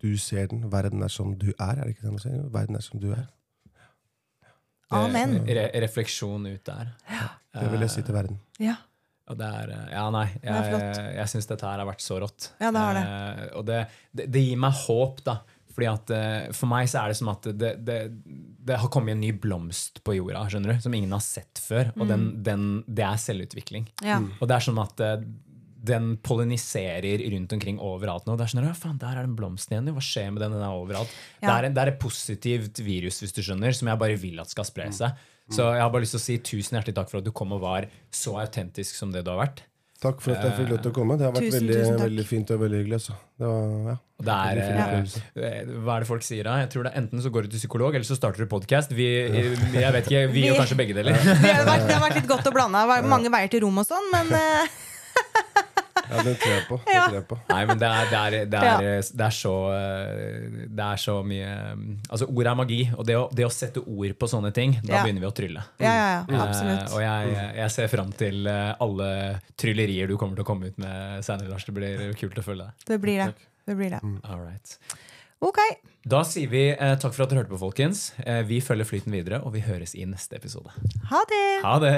du ser den. Verden er som du er. er det ikke det man sier? Verden er som du er. Amen. Re refleksjon ut der. Ja. Det vil jeg si til verden. Ja. Og det er, ja, nei, jeg, jeg, jeg syns dette her har vært så rått. Ja, det har det. Eh, og det, det, det, gir meg håp, da. Fordi at eh, For meg så er det som at det, det, har kommet en ny blomst på jorda skjønner du, som ingen har sett før. Og mm. den, den, det er selvutvikling. Ja. Og det er sånn at eh, den polliniserer rundt omkring overalt nå. Det er sånn, ja, faen, Der er den blomsten igjen. Hva skjer med den? Den er overalt. Ja. Det, er en, det, er et positivt virus, hvis du skjønner, som jeg bare vil at skal spre seg. Mm. Så jeg har bare lyst til å si tusen hjertelig takk for at du kom og var så autentisk som det du har vært. Takk for at jeg fikk lov til å komme. Det har vært tusen, veldig, tusen veldig, fint og veldig hyggelig. Altså. Det var, ja, det er, ja. Eh, hva er det folk sier da? Jeg tror det er Enten så går du til psykolog, eller så starter du podkast. Vi, jeg vet ikke, vi gjør kanskje begge deler. det, har vært, det har vært litt godt å blande. Mange veier til rom og sånn, men eh, Ja, det tror jeg på. Det tror jeg på. Nei, men det er, det, er, det, er, det er, så eh, Det er så mye Altså, ord er magi, og det å, det å sette ord på sånne ting, da ja. begynner vi å trylle. Ja, ja, ja, eh, absolutt. Uh, og jeg, jeg, ser fram til eh, alle tryllerier du kommer til å komme ut med senere, Lars. Det blir kult å følge deg. Det blir det. Det blir det. Mm. All right. Ok. Da sier vi eh, takk for at dere hørte på, folkens. Eh, vi følger flyten videre, og vi høres i neste episode. Ha det! Ha det!